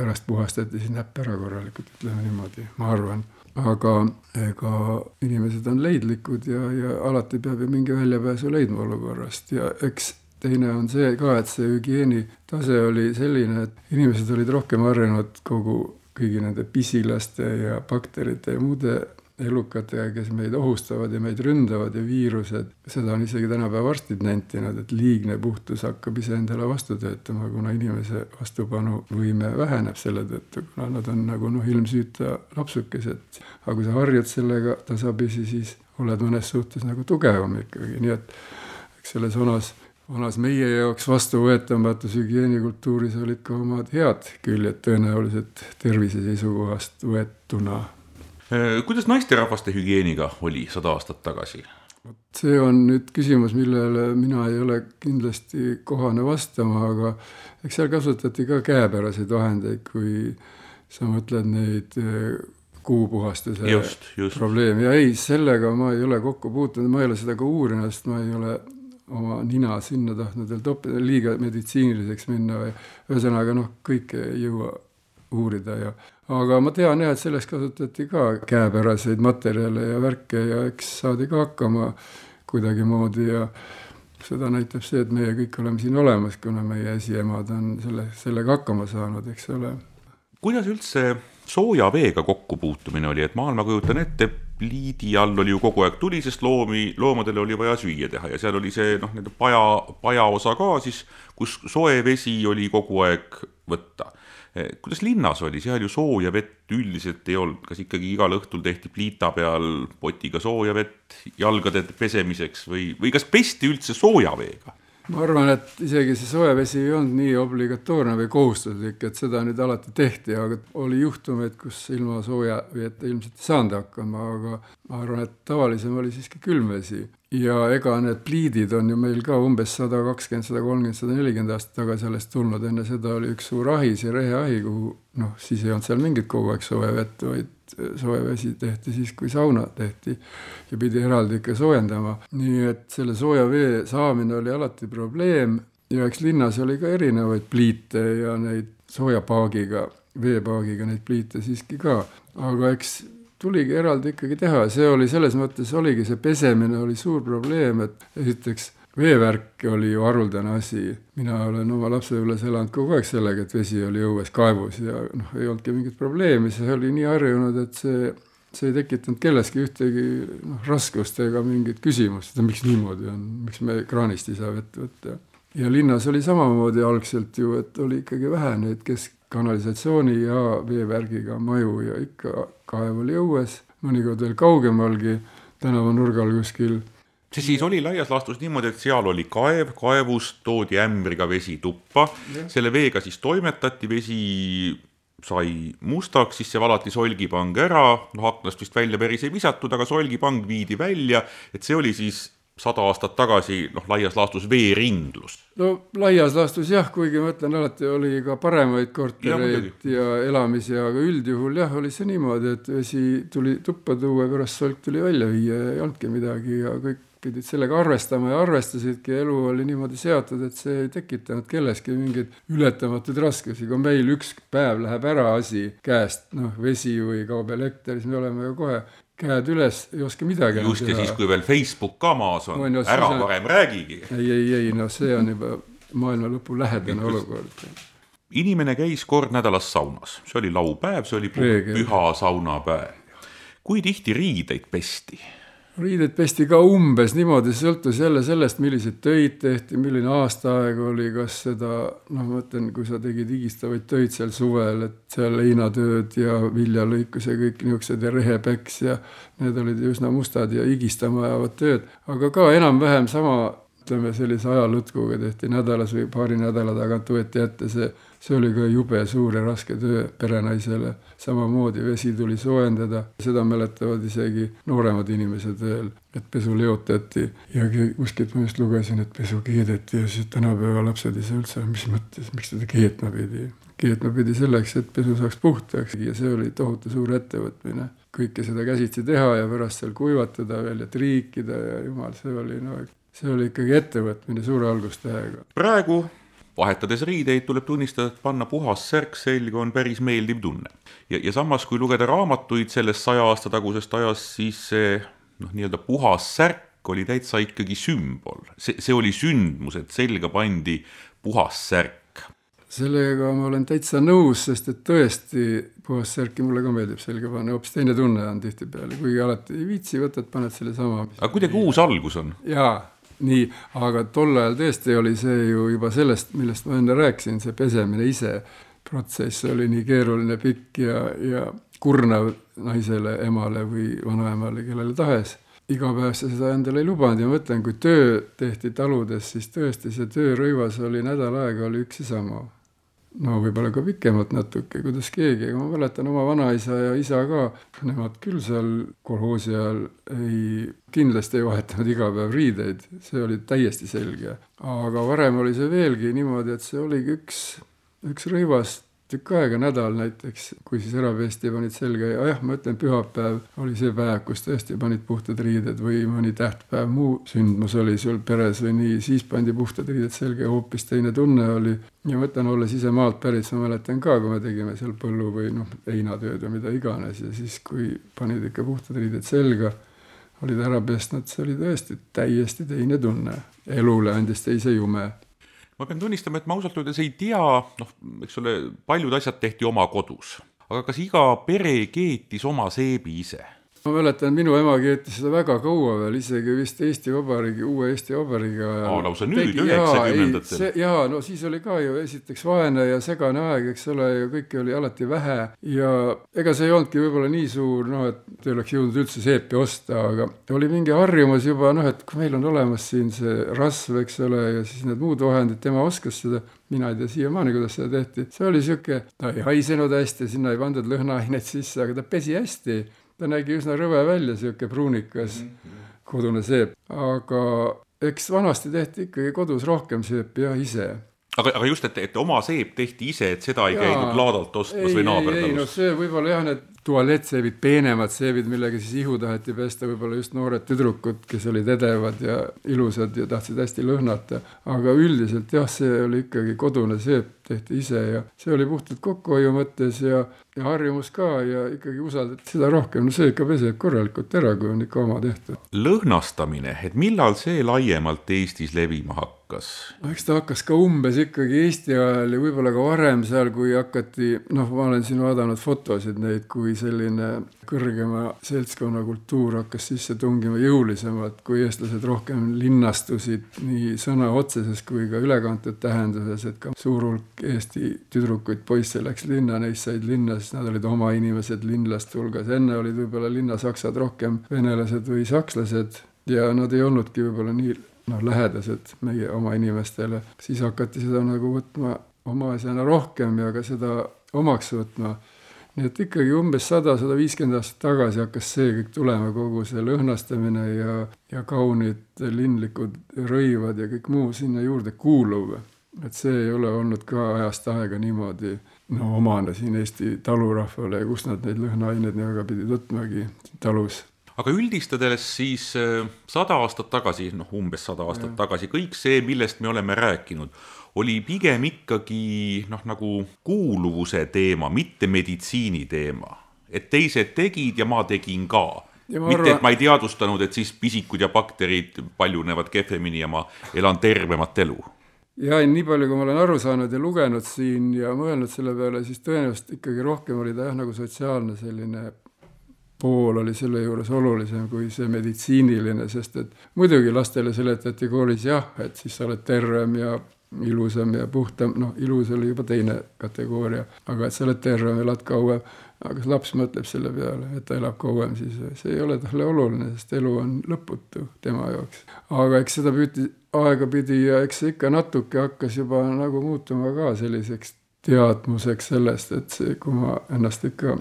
pärast puhastati siis näpp ära korralikult, ütleme niimoodi, ma arvan. aga ega inimesed on leidlikud ja, ja alati peab ju mingi väljapääsu leidma olukorrast ja eks teine on see ka, et see hügieenitase oli selline, et inimesed olid rohkem harjunud kogu kõigi nende pisilaste ja bakterite ja muude elukatega, kes meid ohustavad ja meid ründavad ja viirused, seda on isegi tänapäeva arstid nentinud, et liigne puhtus hakkab iseendale vastu töötama, kuna inimese vastupanuvõime väheneb selle tõttu, kuna nad on nagu noh, ilmsüüta lapsukesed. aga kui sa harjud sellega tasapisi, siis oled mõnes suhtes nagu tugevam ikkagi, nii et eks selles vanas vanas meie jaoks vastuvõetamatus hügieenikultuuris olid ka omad head küljed tõenäoliselt tervise seisukohast võetuna kuidas naisterahvaste hügieeniga oli sada aastat tagasi? vot see on nüüd küsimus, millele mina ei ole kindlasti kohane vastama, aga eks seal kasutati ka käepäraseid vahendeid, kui sa mõtled neid äh, kuupuhastuse just, just. probleemi ja ei, sellega ma ei ole kokku puutunud, ma ei ole seda ka uurinud, sest ma ei ole oma nina sinna tahtnud veel toppida, liiga meditsiiniliseks minna või ühesõnaga noh, kõike ei jõua uurida ja aga ma tean jah, et selleks kasutati ka käepäraseid materjale ja värke ja eks saadi ka hakkama kuidagimoodi ja seda näitab see, et meie kõik oleme siin olemas, kuna meie esiemad on selle, sellega hakkama saanud, eks ole. kuidas üldse sooja veega kokkupuutumine oli, et maal ma kujutan ette, pliidi all oli ju kogu aeg tuli, sest loomi, loomadele oli vaja süüa teha ja seal oli see noh, nende paja, pajaosa ka siis, kus soe vesi oli kogu aeg võtta kuidas linnas oli, seal ju sooja vett üldiselt ei olnud, kas ikkagi igal õhtul tehti pliita peal potiga sooja vett jalgade pesemiseks või, või kas pesti üldse sooja veega? Ma arvan, et isegi see soojavesi ei olnud nii obligatoorne või kohustuslik, et seda nüüd alati tehti, aga oli juhtumeid, kus ilma sooja veeta ilmselt ei saanud hakkama, aga ma arvan, et tavalisem oli siiski külmvesi. Ja ega need pliidid on ju meil ka umbes sada kakskümmend, sada kolmkümmend, sada nelikümmend aastat tagasi alles tulnud, enne seda oli üks suur ahi, see reheahi, kuhu noh, siis ei olnud seal mingit kogu aeg sooja vett, vaid soe vesi tehti siis, kui sauna tehti ja pidi eraldi ikka soojendama. nii et selle sooja vee saamine oli alati probleem ja eks linnas oli ka erinevaid pliite ja neid soojapaagiga, veepaagiga neid pliite siiski ka, aga eks tuligi eraldi ikkagi teha, see oli selles mõttes oligi see pesemine oli suur probleem, et esiteks veevärk oli ju haruldane asi, mina olen oma lapsepõlves elanud kogu aeg sellega, et vesi oli õues kaevus ja noh, ei olnudki mingit probleemi, see oli nii harjunud, et see, see ei tekitanud kelleski ühtegi noh, raskust ega mingit küsimust, et miks niimoodi on, miks me kraanist ei saa vett võtta. ja linnas oli samamoodi algselt ju, et oli ikkagi vähe neid, kes kanalisatsiooni ja veevärgiga maju ja ikka kaev oli õues, mõnikord veel kaugemalgi tänavanurgal kuskil see siis oli laias laastus niimoodi, et seal oli kaev, kaevust toodi ämbriga vesi tuppa, selle veega siis toimetati, vesi sai mustaks, siis see valati solgipang ära, noh aknast vist välja päris ei visatud, aga solgipang viidi välja, et see oli siis sada aastat tagasi noh, laias laastus veeringlus. no laias laastus jah, kuigi ma ütlen, alati oli ka paremaid kortereid ja, ja elamisi, aga üldjuhul jah, oli see niimoodi, et vesi tuli tuppa tuua, pärast solk tuli välja viia ja ei olnudki midagi ja kõik pidid sellega arvestama ja arvestasidki, elu oli niimoodi seatud, et see ei tekitanud kelleski mingeid ületamatuid raskusi, kui meil üks päev läheb ära asi käest, noh, vesi või kaob elekter, siis me oleme ju kohe käed üles, ei oska midagi just, ja siis, kui veel Facebook ka maas on, on, ära on... varem räägigi. ei, ei, ei, no see on juba maailma lõpu lähedane olukord. inimene käis kord nädalas saunas, see oli laupäev, see oli püha saunapäev. kui tihti riideid pesti? Riided pesti ka umbes niimoodi, see sõltus jälle sellest, milliseid töid tehti, milline aastaaeg oli, kas seda, noh, ma ütlen, kui sa tegid higistavaid töid seal suvel, et seal heinatööd ja viljalõikus ja kõik niisugused ja rehepeks ja need olid üsna mustad ja higistama ajavad tööd, aga ka enam-vähem sama, ütleme sellise ajalõtkuga tehti nädalas või paari nädala tagant võeti ette see see oli ka jube suur ja raske töö perenaisele. samamoodi vesi tuli soojendada, seda mäletavad isegi nooremad inimesed veel, et pesu leotati ja kuskilt ma just lugesin, et pesu keedeti ja siis tänapäeva lapsed ei saa üldse, mis mõttes, miks teda keetma pidi. keetma pidi selleks, et pesu saaks puhtaks ja see oli tohutu suur ettevõtmine kõike seda käsitsi teha ja pärast seal kuivatada veel ja triikida ja jumal, see oli no, see oli ikkagi ettevõtmine suure algustähega. praegu vahetades riideid, tuleb tunnistada, et panna puhas särk selga on päris meeldiv tunne. ja, ja samas, kui lugeda raamatuid sellest saja aasta tagusest ajast, siis see noh, nii-öelda puhas särk oli täitsa ikkagi sümbol. see, see oli sündmus, et selga pandi puhas särk. sellega ma olen täitsa nõus, sest et tõesti puhas särki mulle ka meeldib selga panna, hoopis teine tunne on tihtipeale, kuigi alati ei viitsi, võtad, paned selle sama. aga kuidagi uus algus on. jaa nii, aga tol ajal tõesti oli see ju juba sellest, millest ma enne rääkisin, see pesemine ise, protsess oli nii keeruline, pikk ja, ja kurnav naisele, emale või vanaemale, kellele tahes. iga päev sa seda endale ei lubanud ja ma mõtlen, kui töö tehti taludes, siis tõesti see töörõivas oli nädal aega oli üks ja sama no võib-olla ka pikemalt natuke, kuidas keegi, aga ma mäletan oma vanaisa ja isa ka, nemad küll seal kolhoosi ajal ei, kindlasti ei vahetanud iga päev riideid, see oli täiesti selge. aga varem oli see veelgi niimoodi, et see oligi üks, üks rõivas tükk aega, nädal näiteks, kui siis ära pesti panid selga ja jah, ma ütlen, pühapäev oli see päev, kus tõesti panid puhtad riided või mõni tähtpäev, muu sündmus oli sul peres või nii, siis pandi puhtad riided selga ja hoopis teine tunne oli. ja ma ütlen, olles ise maalt pärit, ma mäletan ka, kui me tegime seal põllu või noh, heinatööd või mida iganes ja siis, kui panid ikka puhtad riided selga, olid ära pesnud, see oli tõesti täiesti teine tunne. elule andis teise jume ma pean tunnistama, et ma ausalt öeldes ei tea, noh, eks ole, paljud asjad tehti oma kodus, aga kas iga pere keetis oma seebi ise? Ma mäletan, minu ema keetis seda väga kaua veel, isegi vist Eesti Vabariigi, uue Eesti Vabariigi ajal. aa, lausa nüüd, üheksakümnendatel. jaa, no siis oli ka ju esiteks vaene ja segane aeg, eks ole, ja kõike oli alati vähe ja ega see ei olnudki võib-olla nii suur, noh, et ei oleks jõudnud üldse seepi osta, aga oli mingi harjumus juba noh, et kui meil on olemas siin see rasv, eks ole, ja siis need muud vahendid, tema oskas seda mina ei tea siiamaani, kuidas seda tehti, see oli niisugune, ta ei haisenud hästi, sinna ei pandud lõhnaaineid sisse, aga ta pesi hästi ta nägi üsna rõve välja, niisugune pruunikas -hmm. kodune seep, aga eks vanasti tehti ikkagi kodus rohkem seepi jah, ise aga, aga just, et, et oma seep tehti ise, et seda ei Jaa, käidud laadalt ostmas ei, või naabertalust? ei no see võib-olla jah, need tualettseebid, peenemad seebid, millega siis ihu taheti pesta, võib-olla just noored tüdrukud, kes olid edevad ja ilusad ja tahtsid hästi lõhnata. aga üldiselt jah, see oli ikkagi kodune seep, tehti ise ja see oli puhtalt kokkuhoiu mõttes ja, ja harjumus ka ja ikkagi usaldati seda rohkem, no see ikka peseb korralikult ära, kui on ikka oma tehtud. lõhnastamine, et millal see laiemalt Eestis levima hakkas? no eks ta hakkas ka umbes ikkagi Eesti ajal ja võib-olla ka varem seal, kui hakati, noh, ma olen siin vaadanud fotosid neid, kui selline kõrgema seltskonna kultuur hakkas sisse tungima jõulisemalt, kui eestlased rohkem linnastusid nii sõna otseses kui ka ülekantud tähenduses, et ka suur hulk Eesti tüdrukuid, poisse läks linna, neist said linna, sest nad olid oma inimesed linlaste hulgas, enne olid võib-olla linnasaksad rohkem venelased või sakslased ja nad ei olnudki võib-olla nii noh, lähedased meie oma inimestele, siis hakati seda nagu võtma oma asjana rohkem ja ka seda omaks võtma. Nii et ikkagi umbes sada, sada viiskümmend aastat tagasi hakkas see kõik tulema, kogu see lõhnastamine ja, ja kaunid linlikud rõivad ja kõik muu sinna juurde kuuluv. et see ei ole olnud ka ajast aega niimoodi no omane siin Eesti talurahvale ja kust nad neid lõhnaaineid nii väga pidid võtmagi talus aga üldistades siis äh, sada aastat tagasi, noh, umbes sada aastat ja. tagasi, kõik see, millest me oleme rääkinud, oli pigem ikkagi noh, nagu kuuluvuse teema, mitte meditsiini teema. et teised tegid ja ma tegin ka. mitte arvan..., et ma ei teadvustanud, et siis pisikud ja bakterid paljunevad kehvemini ja ma elan tervemat elu ja nii palju, kui ma olen aru saanud ja lugenud siin ja mõelnud selle peale, siis tõenäoliselt ikkagi rohkem oli ta jah, nagu sotsiaalne selline pool oli selle juures olulisem kui see meditsiiniline, sest et muidugi lastele seletati koolis jah, et siis sa oled tervem ja ilusam ja puhtam, noh, ilus oli juba teine kategooria, aga et sa oled tervem, elad kauem, aga kas laps mõtleb selle peale, et ta elab kauem, siis see ei ole talle oluline, sest elu on lõputu tema jaoks. aga eks seda püüti aegapidi ja eks see ikka natuke hakkas juba nagu muutuma ka selliseks teadmuseks sellest, et see, kui ma ennast ikka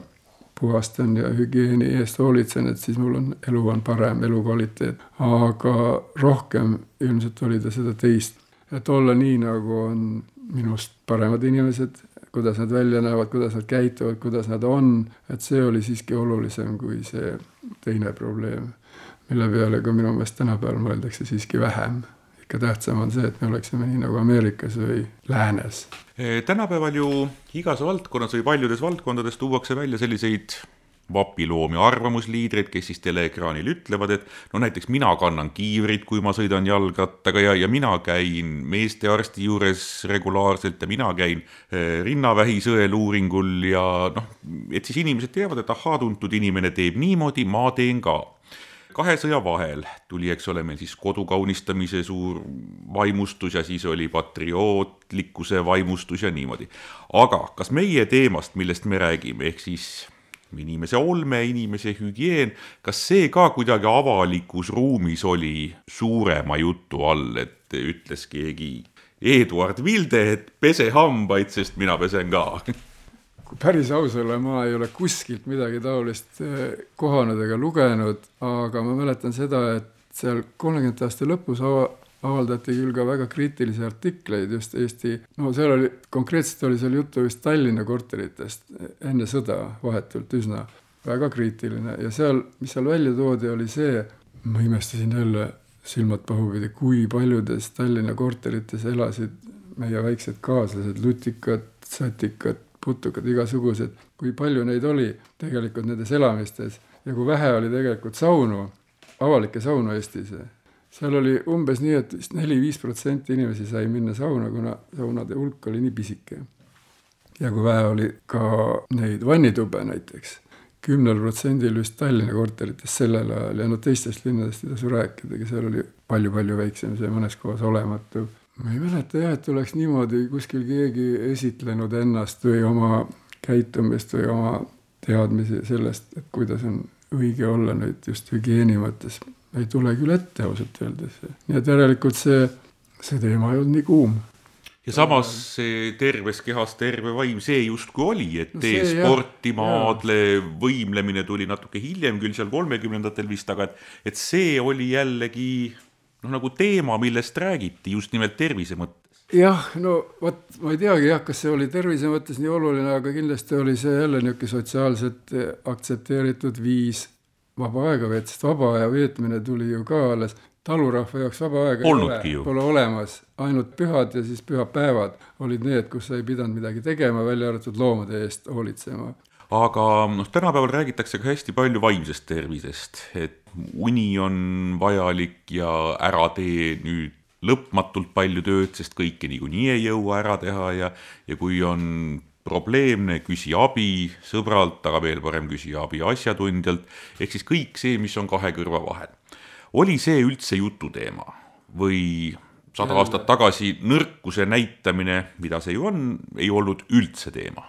puhastan ja hügieeni eest hoolitsen, et siis mul on, elu on parem, elukvaliteet. aga rohkem ilmselt oli ta seda teist, et olla nii, nagu on minust paremad inimesed, kuidas nad välja näevad, kuidas nad käituvad, kuidas nad on, et see oli siiski olulisem kui see teine probleem, mille peale ka minu meelest tänapäeval mõeldakse siiski vähem ikka tähtsam on see, et me oleksime nii nagu Ameerikas või läänes. tänapäeval ju igas valdkonnas või paljudes valdkondades tuuakse välja selliseid vapiloomi arvamusliidreid, kes siis teleekraanil ütlevad, et no näiteks mina kannan kiivrit, kui ma sõidan jalgrattaga ja, ja mina käin meestearsti juures regulaarselt ja mina käin rinnavähi sõeluuringul ja noh, et siis inimesed teavad, et ahaa, tuntud inimene teeb niimoodi, ma teen ka kahe sõja vahel tuli, eks ole, meil siis kodu kaunistamise suur vaimustus ja siis oli patriootlikkuse vaimustus ja niimoodi. aga kas meie teemast, millest me räägime, ehk siis inimese olme, inimese hügieen, kas see ka kuidagi avalikus ruumis oli suurema jutu all, et ütles keegi Eduard Vilde, et pese hambaid, sest mina pesen ka? Kui päris aus olla, ma ei ole kuskilt midagi taolist eh, kohanud ega lugenud, aga ma mäletan seda, et seal kolmekümnendate aasta lõpus ava, avaldati küll ka väga kriitilisi artikleid just Eesti, no seal oli, konkreetselt oli seal juttu vist Tallinna korteritest enne sõda vahetult üsna, väga kriitiline ja seal, mis seal välja toodi, oli see, ma imestasin jälle silmad pahupidi, kui paljudes Tallinna korterites elasid meie väiksed kaaslased, lutikad, satikad, putukad, igasugused, kui palju neid oli tegelikult nendes elamistes ja kui vähe oli tegelikult saunu, avalikke saunu Eestis. Seal oli umbes nii, et vist neli-viis protsenti inimesi sai minna sauna, kuna saunade hulk oli nii pisike. ja kui vähe oli ka neid vannitube näiteks, kümnel protsendil vist Tallinna korterites sellel ajal ja no teistest linnadest ei tasu rääkidagi, seal oli palju-palju väiksem, see mõnes kohas olematu ma ei mäleta jah, et oleks niimoodi kuskil keegi esitlenud ennast või oma käitumist või oma teadmisi sellest, et kuidas on õige olla nüüd just hügieeni mõttes. Ei tule küll ette ausalt öeldes. nii et järelikult see, see teema ei olnud nii kuum ja samas see terves kehas terve vaim, see justkui oli, et no tee sporti, maadle, võimlemine tuli natuke hiljem, küll seal kolmekümnendatel vist, aga et, et see oli jällegi noh, nagu teema, millest räägiti just nimelt tervise mõttes. jah, no vot, ma ei teagi jah, kas see oli tervise mõttes nii oluline, aga kindlasti oli see jälle niisugune sotsiaalselt aktsepteeritud viis vaba aega veeta, sest vaba aja veetmine tuli ju ka alles. Talurahva jaoks vaba aega Polnudki ei ole, pole olemas, ainult pühad ja siis pühapäevad olid need, kus sa ei pidanud midagi tegema, välja arvatud loomade eest hoolitsema. Aga noh, tänapäeval räägitakse ka hästi palju vaimsest tervisest, et uni on vajalik ja ära tee nüüd lõpmatult palju tööd, sest kõike niikuinii ei jõua ära teha ja, ja kui on probleemne, küsi abi sõbralt, aga veel parem, küsi abi asjatundjalt, ehk siis kõik see, mis on kahe kõrva vahel. oli see üldse jututeema või sada aastat tagasi nõrkuse näitamine, mida see ju on, ei olnud üldse teema?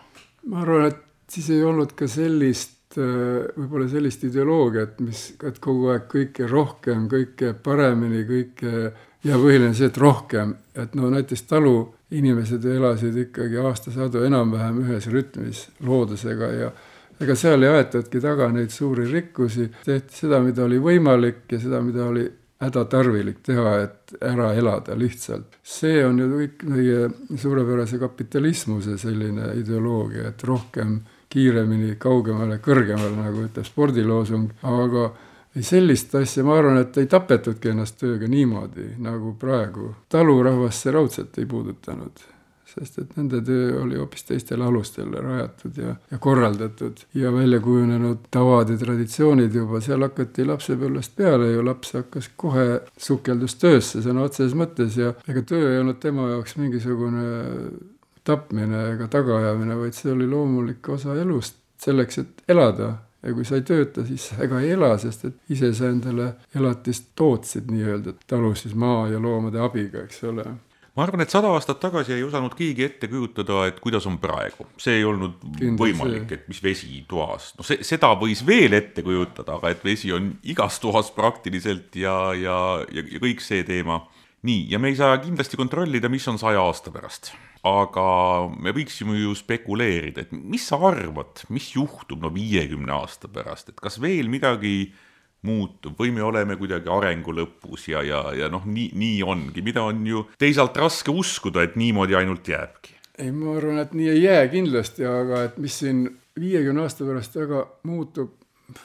ma arvan, et siis ei olnud ka sellist äh, võib-olla sellist ideoloogiat, mis, et kogu aeg kõike rohkem, kõike paremini, kõike ja põhiline see, et rohkem, et no näiteks taluinimesed elasid ikkagi aastasadu enam-vähem ühes rütmis loodusega ja ega seal ei aetudki taga neid suuri rikkusi, tehti seda, mida oli võimalik ja seda, mida oli hädatarvilik teha, et ära elada lihtsalt. see on ju kõik meie suurepärase kapitalismuse selline ideoloogia, et rohkem, kiiremini, kaugemale, kõrgemale, nagu ütleb spordiloosung, aga ei sellist asja, ma arvan, et ei tapetudki ennast tööga niimoodi, nagu praegu. talurahvast see raudselt ei puudutanud sest et nende töö oli hoopis teistele alustele rajatud ja, ja korraldatud ja välja kujunenud tavad ja traditsioonid juba, seal hakati lapsepõlvest peale ju, laps hakkas kohe sukeldus töösse sõna otseses mõttes ja ega töö ei olnud tema jaoks mingisugune tapmine ega tagaajamine, vaid see oli loomulik osa elust, selleks, et elada ja kui sa ei tööta, siis ega ei ela, sest et ise sa endale elatist tootsid nii-öelda talus siis maa ja loomade abiga, eks ole ma arvan, et sada aastat tagasi ei osanud keegi ette kujutada, et kuidas on praegu. see ei olnud Kindlasti. võimalik, et mis vesi toas, no see, seda võis veel ette kujutada, aga et vesi on igas toas praktiliselt ja, ja, ja, ja kõik see teema. nii, ja me ei saa kindlasti kontrollida, mis on saja aasta pärast. Aga me võiksime ju spekuleerida, et mis sa arvad, mis juhtub no viiekümne aasta pärast, et kas veel midagi muutub või me oleme kuidagi arengu lõpus ja, ja, ja noh, nii, nii ongi, mida on ju teisalt raske uskuda, et niimoodi ainult jääbki. ei, ma arvan, et nii ei jää kindlasti, aga et mis siin viiekümne aasta pärast väga muutub,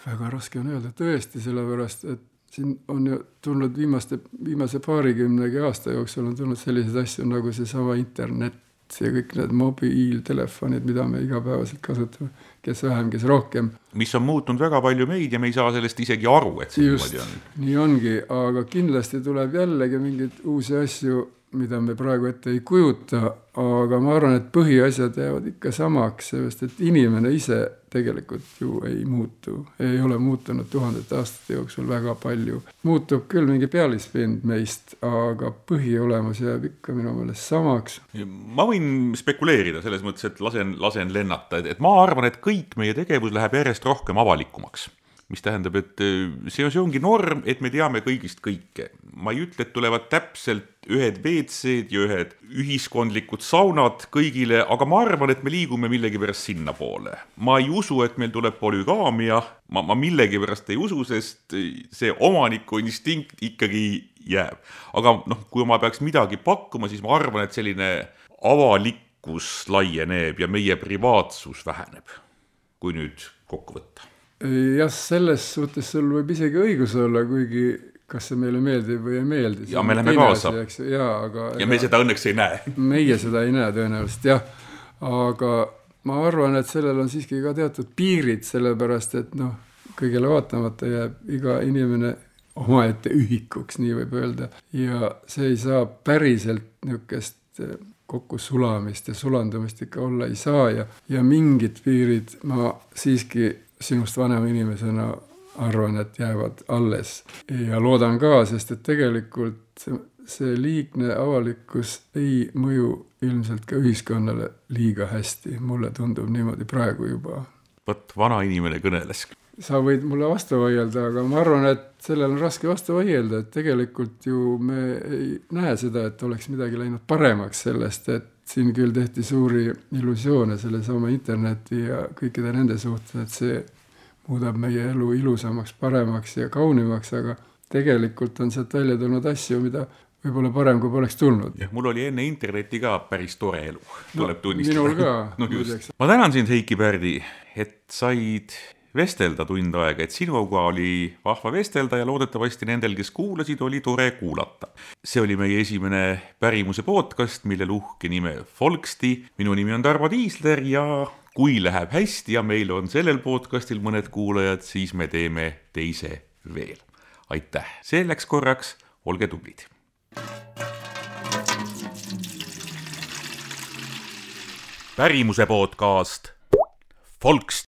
väga raske on öelda tõesti, sellepärast et siin on ju tulnud viimaste, viimase paarikümnegi aasta jooksul on tulnud selliseid asju nagu seesama internet ja kõik need mobiiltelefonid, mida me igapäevaselt kasutame kes vähem, kes rohkem. mis on muutnud väga palju meid ja me ei saa sellest isegi aru, et see niimoodi on. nii ongi, aga kindlasti tuleb jällegi mingeid uusi asju, mida me praegu ette ei kujuta, aga ma arvan, et põhiasjad jäävad ikka samaks, seepärast et inimene ise tegelikult ju ei muutu, ei ole muutunud tuhandete aastate jooksul väga palju. muutub küll mingi pealispind meist, aga põhiolemus jääb ikka minu meelest samaks. ma võin spekuleerida selles mõttes, et lasen, lasen lennata, et, et ma arvan, et kõik meie tegevus läheb järjest rohkem avalikumaks mis tähendab, et äh, see see ongi norm, et me teame kõigist kõike. ma ei ütle, et tulevad täpselt ühed WC-d ja ühed ühiskondlikud saunad kõigile, aga ma arvan, et me liigume millegipärast sinnapoole. ma ei usu, et meil tuleb polügaamia, ma, ma millegipärast ei usu, sest see omaniku instinkt ikkagi jääb. aga noh, kui ma peaks midagi pakkuma, siis ma arvan, et selline avalikkus laieneb ja meie privaatsus väheneb, kui nüüd kokku võtta jah, selles suhtes sul võib isegi õigus olla, kuigi kas see meile meeldib või ei meeldi. ja me läheme kaasa. jaa, aga. ja me seda õnneks ei näe. meie seda ei näe tõenäoliselt jah, aga ma arvan, et sellel on siiski ka teatud piirid, sellepärast et noh, kõigele vaatamata jääb iga inimene omaette ühikuks, nii võib öelda, ja see ei saa päriselt niisugust kokkusulamist ja sulandumist ikka olla ei saa ja, ja mingid piirid ma siiski sinust vanema inimesena arvan, et jäävad alles ja loodan ka, sest et tegelikult see, liigne avalikkus ei mõju ilmselt ka ühiskonnale liiga hästi, mulle tundub niimoodi praegu juba. vot vana inimene kõneles. sa võid mulle vastu vaielda, aga ma arvan, et sellele on raske vastu vaielda, et tegelikult ju me ei näe seda, et oleks midagi läinud paremaks sellest, et siin küll tehti suuri illusioone sellesama interneti ja kõikide nende suhtes, et see muudab meie elu ilusamaks, paremaks ja kaunimaks, aga tegelikult on sealt välja tulnud asju, mida võib-olla parem, kui poleks tulnud. jah, mul oli enne internetti ka päris tore elu, tuleb no, tunnistada. minul ka no just, ma tänan sind, Heiki Pärdi, et said vestelda tund aega, et sinuga oli vahva vestelda ja loodetavasti nendel, kes kuulasid, oli tore kuulata. see oli meie esimene pärimuse podcast, millel uhke nime Folksti. minu nimi on Tarmo Tiisler ja kui läheb hästi ja meil on sellel podcastil mõned kuulajad, siis me teeme teise veel. aitäh selleks korraks, olge tublid. pärimuse podcast Folks